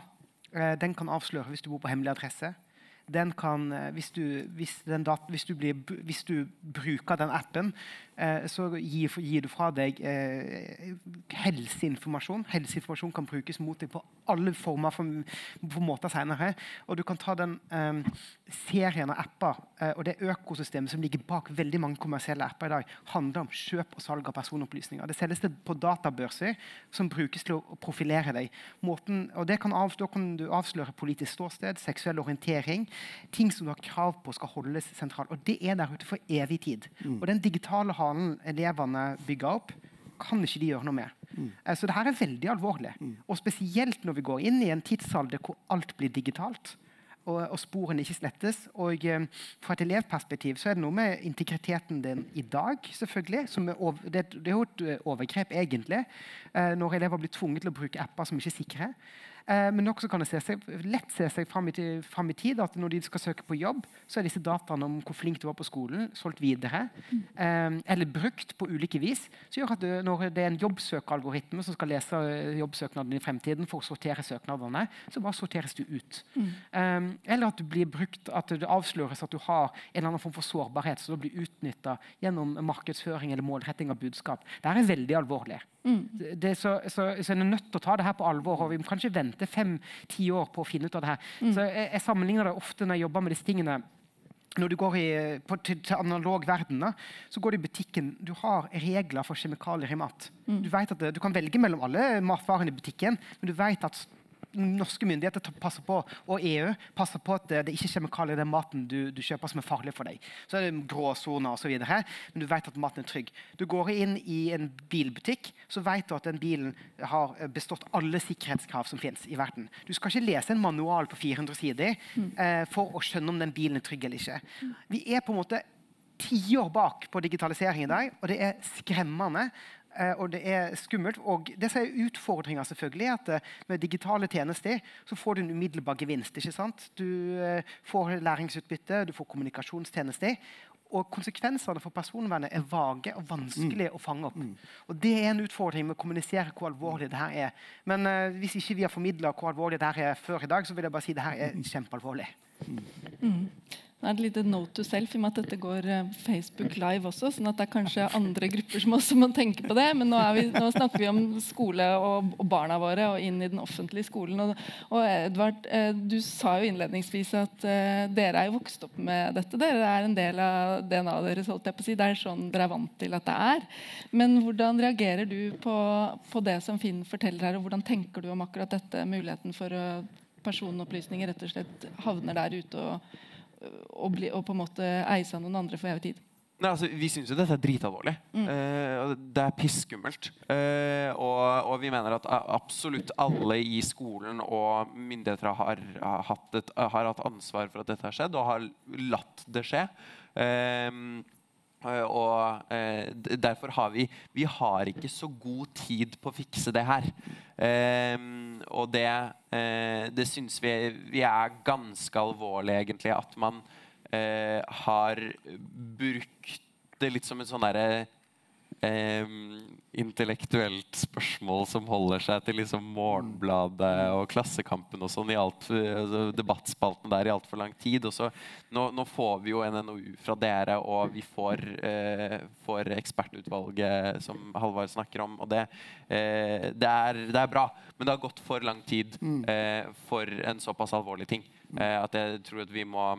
Eh, den kan avsløre hvis du bor på hemmelig adresse. Den kan, eh, hvis, du, hvis, dat, hvis, du blir, hvis, du bruker den appen, så gir, gir, du fra deg eh, helseinformasjon. Helseinformasjon kan brukes mot deg på alle former for, for måter senere. Og du kan ta den eh, serien av apper eh, og det økosystemet som ligger bak veldig mange kommersielle apper i dag, handler om kjøp og salg av personopplysninger. Det selges det på databørser som brukes til å profilere deg. Måten, og kan av, Da kan du avsløre politisk ståsted, seksuell orientering ting som du har krav på skal holdes sentralt. Og det er der ute for evig tid. Mm. Og den digitale halen elevene bygger opp, kan ikke de gjøre noe med. Mm. Eh, så det her er veldig alvorlig. Mm. Og spesielt når vi går inn i en tidsalder hvor alt blir digitalt. Og, og sporene ikke slettes. Og eh, Fra et elevperspektiv så er det noe med integriteten din i dag. selvfølgelig. Er over, det, det, er jo et eh, overgrep, egentlig, eh, når elever blir tvunget til å bruke apper som ikke er sikre. Eh, men også kan det se seg, lett se seg fram i, fram i, tid at når de skal søke på jobb, så er disse dataene om hvor flink du var på skolen, solgt videre. Eh, eller brukt på ulike vis. Så gjør at du, når det er en jobbsøkealgoritme som skal lese jobbsøknadene jobbsøknaden i fremtiden for å sortere søknadene, så bare sorteres du ut. Mm. Eh, eller at du blir brukt, at det avsløres at du har en eller annen form for sårbarhet, så du blir utnytta gjennom markedsføring eller målretting av budskap. Dette er veldig alvorlig. Mm. Det, så, så, så en er nødt til å ta det her på alvor. og Vi må kanskje vente fem-ti år på å finne ut av det her. Mm. Så jeg, jeg, sammenligner det ofte når jeg jobber med disse tingene. Når du går i, på, til, til, analog verden, da, så går du i butikken. Du har regler for kjemikalier i mat. Mm. Du, vet at du kan velge mellom alle matvarene i butikken, men du vet at norske myndigheter passer på, og EU passer på at det, ikke er kjemikalier i den maten du, du, kjøper som er farlig for deg. Så er det gråsoner osv. Men du vet at maten er trygg. Du går inn i en bilbutikk, så vet du at den bilen har bestått alle sikkerhetskrav som fins i verden. Du skal ikke lese en manual på 400 sider eh, for å skjønne om den bilen er trygg eller ikke. Vi er på en måte tiår bak på digitalisering i dag, og det er skremmende. Eh, og det er skummelt. Og det som er utfordringa, selvfølgelig, at eh, med digitale tjenester så får du en umiddelbar gevinst. ikke sant? Du eh, får læringsutbytte, du får kommunikasjonstjenester. Og konsekvensene for personvernet er vage og vanskelig mm. å fange opp. Mm. Og Det er en utfordring med å kommunisere hvor alvorlig det her er. Men uh, hvis ikke vi har formidla hvor alvorlig det her er før i dag, så vil jeg bare si det her er kjempealvorlig. Mm. Nå er det lite note to self i og med at dette går eh, Facebook live også. sånn at det er kanskje andre grupper som også må tenke på det. Men nå, vi, nå snakker vi om skole og, og, barna våre og inn i den offentlige skolen. Og, og Edvard, eh, du sa jo innledningsvis at uh, dere er jo vokst opp med dette. Dere er en del av DNA-et deres. holdt jeg på å si. Det er sånn dere er vant til at det er. Men hvordan reagerer du på, på det som Finn forteller her, og hvordan tenker du om akkurat dette? Muligheten for uh, personopplysninger rett og slett havner der ute. og og, bli, og på en måte eie seg noen andre for evig tid. Nei, altså, vi syns jo dette er dritalvorlig. Mm. Uh, det er pisskummelt. Uh, og, og, vi mener at absolutt alle i skolen og myndigheter har, har, et, har, hatt ansvar for at dette har skjedd, og har latt det skje. Uh, og derfor har vi Vi har ikke så god tid på å fikse det her. og det, det syns vi, vi er ganske alvorlig, egentlig, at man eh, har brukt det litt som en sånn derre eh, intellektuelt spørsmål som holder seg til liksom Morgenbladet og Klassekampen og sånn i alt, altså debattspalten der i altfor lang tid. Og så, nå, nå, får vi jo en NOU fra dere, og vi får, eh, får ekspertutvalget som Halvard snakker om. Og det, eh, det, er, det, er, bra, men det har gått for lang tid mm. eh, for en såpass alvorlig ting. Eh, at jeg tror at vi må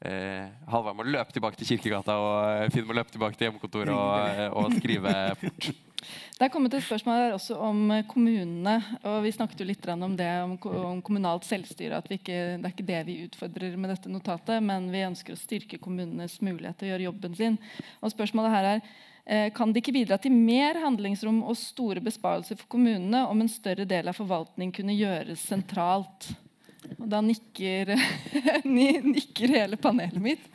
eh, eh, Halvard må løpe tilbake til Kirkegata, og Finn må løpe tilbake til hjemmekontoret og, og skrive fort. Det er kommet et spørsmål her også om kommunene. og Vi snakket jo litt om det om, om kommunalt selvstyre. at ikke, Det er ikke det vi utfordrer med dette notatet, men vi ønsker å styrke kommunenes mulighet til å gjøre jobben sin. Og spørsmålet her er kan det ikke bidra til mer handlingsrom og store besparelser for kommunene om en større del av forvaltning kunne gjøres sentralt? Og da nikker, nikker hele panelet mitt.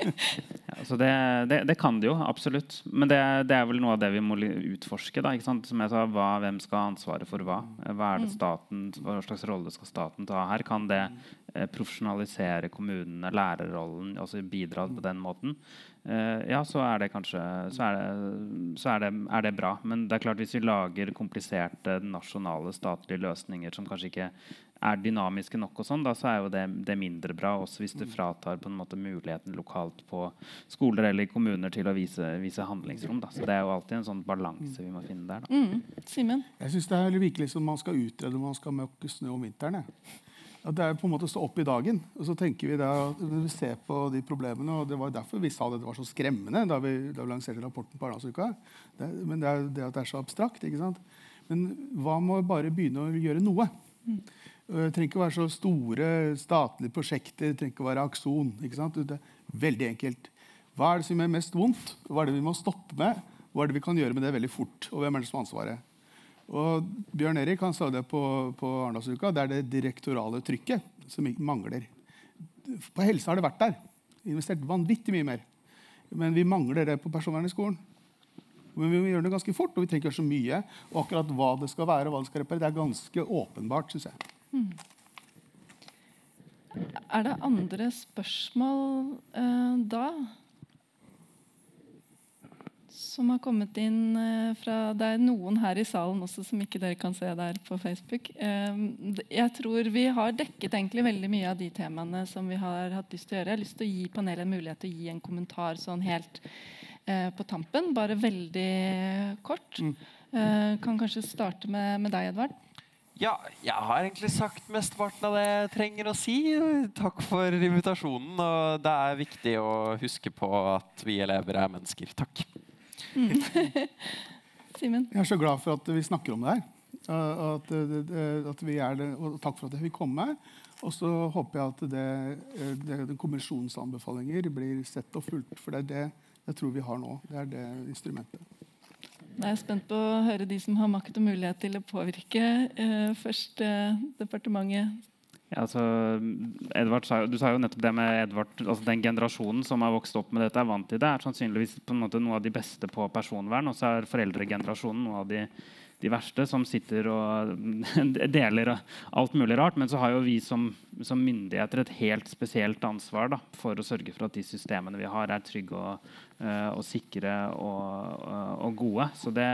ja, altså det, det, det, kan det jo, absolutt. Men det, det, er vel noe av det vi må utforske. Da, Som jeg sa, hva, Hvem skal ha ansvaret for hva? Hva, det mm. staten, hva slags rolle skal staten ta her? Kan det eh, profesjonalisere kommunene, lærerrollen, altså bidra på den måten, eh, ja, så er det kanskje så, er det, så er, det, er det bra. Men det er klart hvis vi lager kompliserte nasjonale statlige løsninger som kanskje ikke er dynamiske nok, og sånn, da, så er jo det, det, mindre bra. Også hvis det fratar på en måte muligheten lokalt på skoler eller kommuner til å vise, vise handlingsrom. Da. Så det er jo alltid en sånn balanse vi må finne der. Da. Mm. Simen? Jeg syns det er virkelig som man skal utrede om man skal møkke snø om vinteren. At det er på en måte å stå opp i dagen. og så tenker Vi da, vi ser på de problemene, og Det var derfor vi sa det, det var så skremmende da vi, da vi lanserte rapporten på Arendalsuka. Men det er det at det er så abstrakt. ikke sant? Men hva med å bare begynne å gjøre noe? Mm. Det trenger ikke være så store statlige prosjekter. Det trenger ikke være akson. ikke sant? Det er veldig enkelt. Hva er det som er mest vondt? Hva er det vi må stoppe med? Hva er det vi kan gjøre med det veldig fort? Og hvem er det som har ansvaret? Og Bjørn Erik han sa det på, på Arendalsuka. Det er det direktorale trykket som mangler. På helse har det vært der. Investert vanvittig mye mer. Men vi mangler det på personvern i skolen. Men vi må gjøre det ganske fort, og vi trenger ikke så mye. Og akkurat hva det skal være, og hva det skal reparere, det er ganske åpenbart, syns jeg. Hmm. Er det andre spørsmål eh, da? Som har kommet inn eh, fra Det er noen her i salen også som ikke dere kan se der på Facebook. Eh, jeg tror vi har dekket egentlig veldig mye av de temaene som vi har hatt lyst til å gjøre. Jeg har lyst til å gi panelet en mulighet til å gi en kommentar sånn helt eh, på tampen. Bare veldig kort. Mm. Kan kanskje starte med, med deg, Edvard. Ja, jeg har egentlig sagt mesteparten av det jeg trenger å si. Takk for invitasjonen. Og det er viktig å huske på at vi elever er mennesker. Takk. Mm. Simen? Jeg er så glad for at vi snakker om det her. At, at vi er det, og takk for at jeg fikk komme. Og så håper jeg at det, det, det kommisjonens anbefalinger blir sett og fulgt. For det er det jeg tror vi har nå. Det er det instrumentet. Jeg er spent på å høre de som har makt og mulighet til å påvirke. Eh, først eh, departementet. Ja, altså, Edvard du sa jo nettopp det med Edvard, altså Den generasjonen som har vokst opp med dette, er vant til det. er sannsynligvis på en måte noe av de beste på personvern. Og så er foreldregenerasjonen noe av de de verste, som sitter og deler alt mulig rart. Men så har jo vi som, som myndigheter et helt spesielt ansvar da, for å sørge for at de systemene vi har, er trygge og, uh, og sikre og, uh, og, gode. Så det,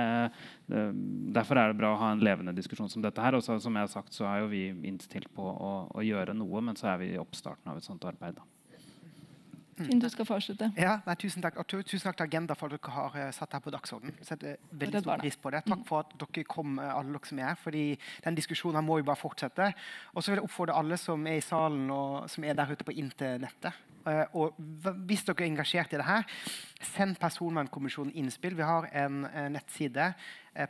uh, Derfor er det bra å ha en levende diskusjon som dette. her, og så, som jeg har sagt, så er jo vi innstilt på å, å, gjøre noe, men så er vi i oppstarten av et sånt arbeid. da. Fint du skal få avslutte. Ja, nei, tusen, takk. Og tusen takk til Agenda for at dere har uh, satt her på dagsordenen. Setter veldig stor pris på det. Takk mm. for at dere kom, uh, alle dere som er her. fordi den diskusjonen må jo bare fortsette. Og så vil jeg oppfordre alle som er i salen og som er der ute på internettet. Og hvis dere er engasjert i det her, send Personvernkommisjonen innspill. Vi har en nettside,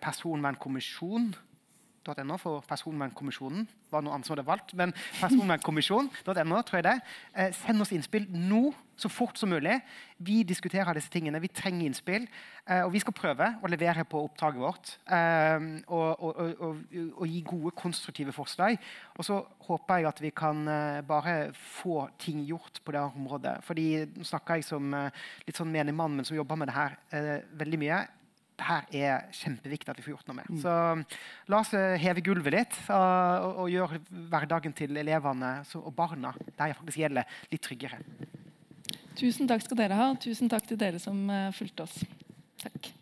personvernkommisjon .no for Personvernkommisjonen. var noe annet som hadde valgt, men personvernkommisjon.no, tror jeg det. Eh, send oss innspill nå, så fort som mulig. Vi diskuterer disse tingene. Vi trenger innspill. Eh, og vi skal prøve å levere på oppdraget vårt eh, og, og, og, og, gi gode, konstruktive forslag. Og så håper jeg at vi kan eh, bare få ting gjort på det området. Fordi nå snakker jeg som eh, litt sånn menig mann, men som jobber med det her eh, veldig mye her er kjempeviktig at vi får gjort noe med. Mm. Så la oss eh, heve gulvet litt og, og gjøre hverdagen til elevene og barna der jeg faktisk gjelder, litt tryggere. Tusen takk skal dere ha, og tusen takk til dere som uh, fulgte oss. Takk.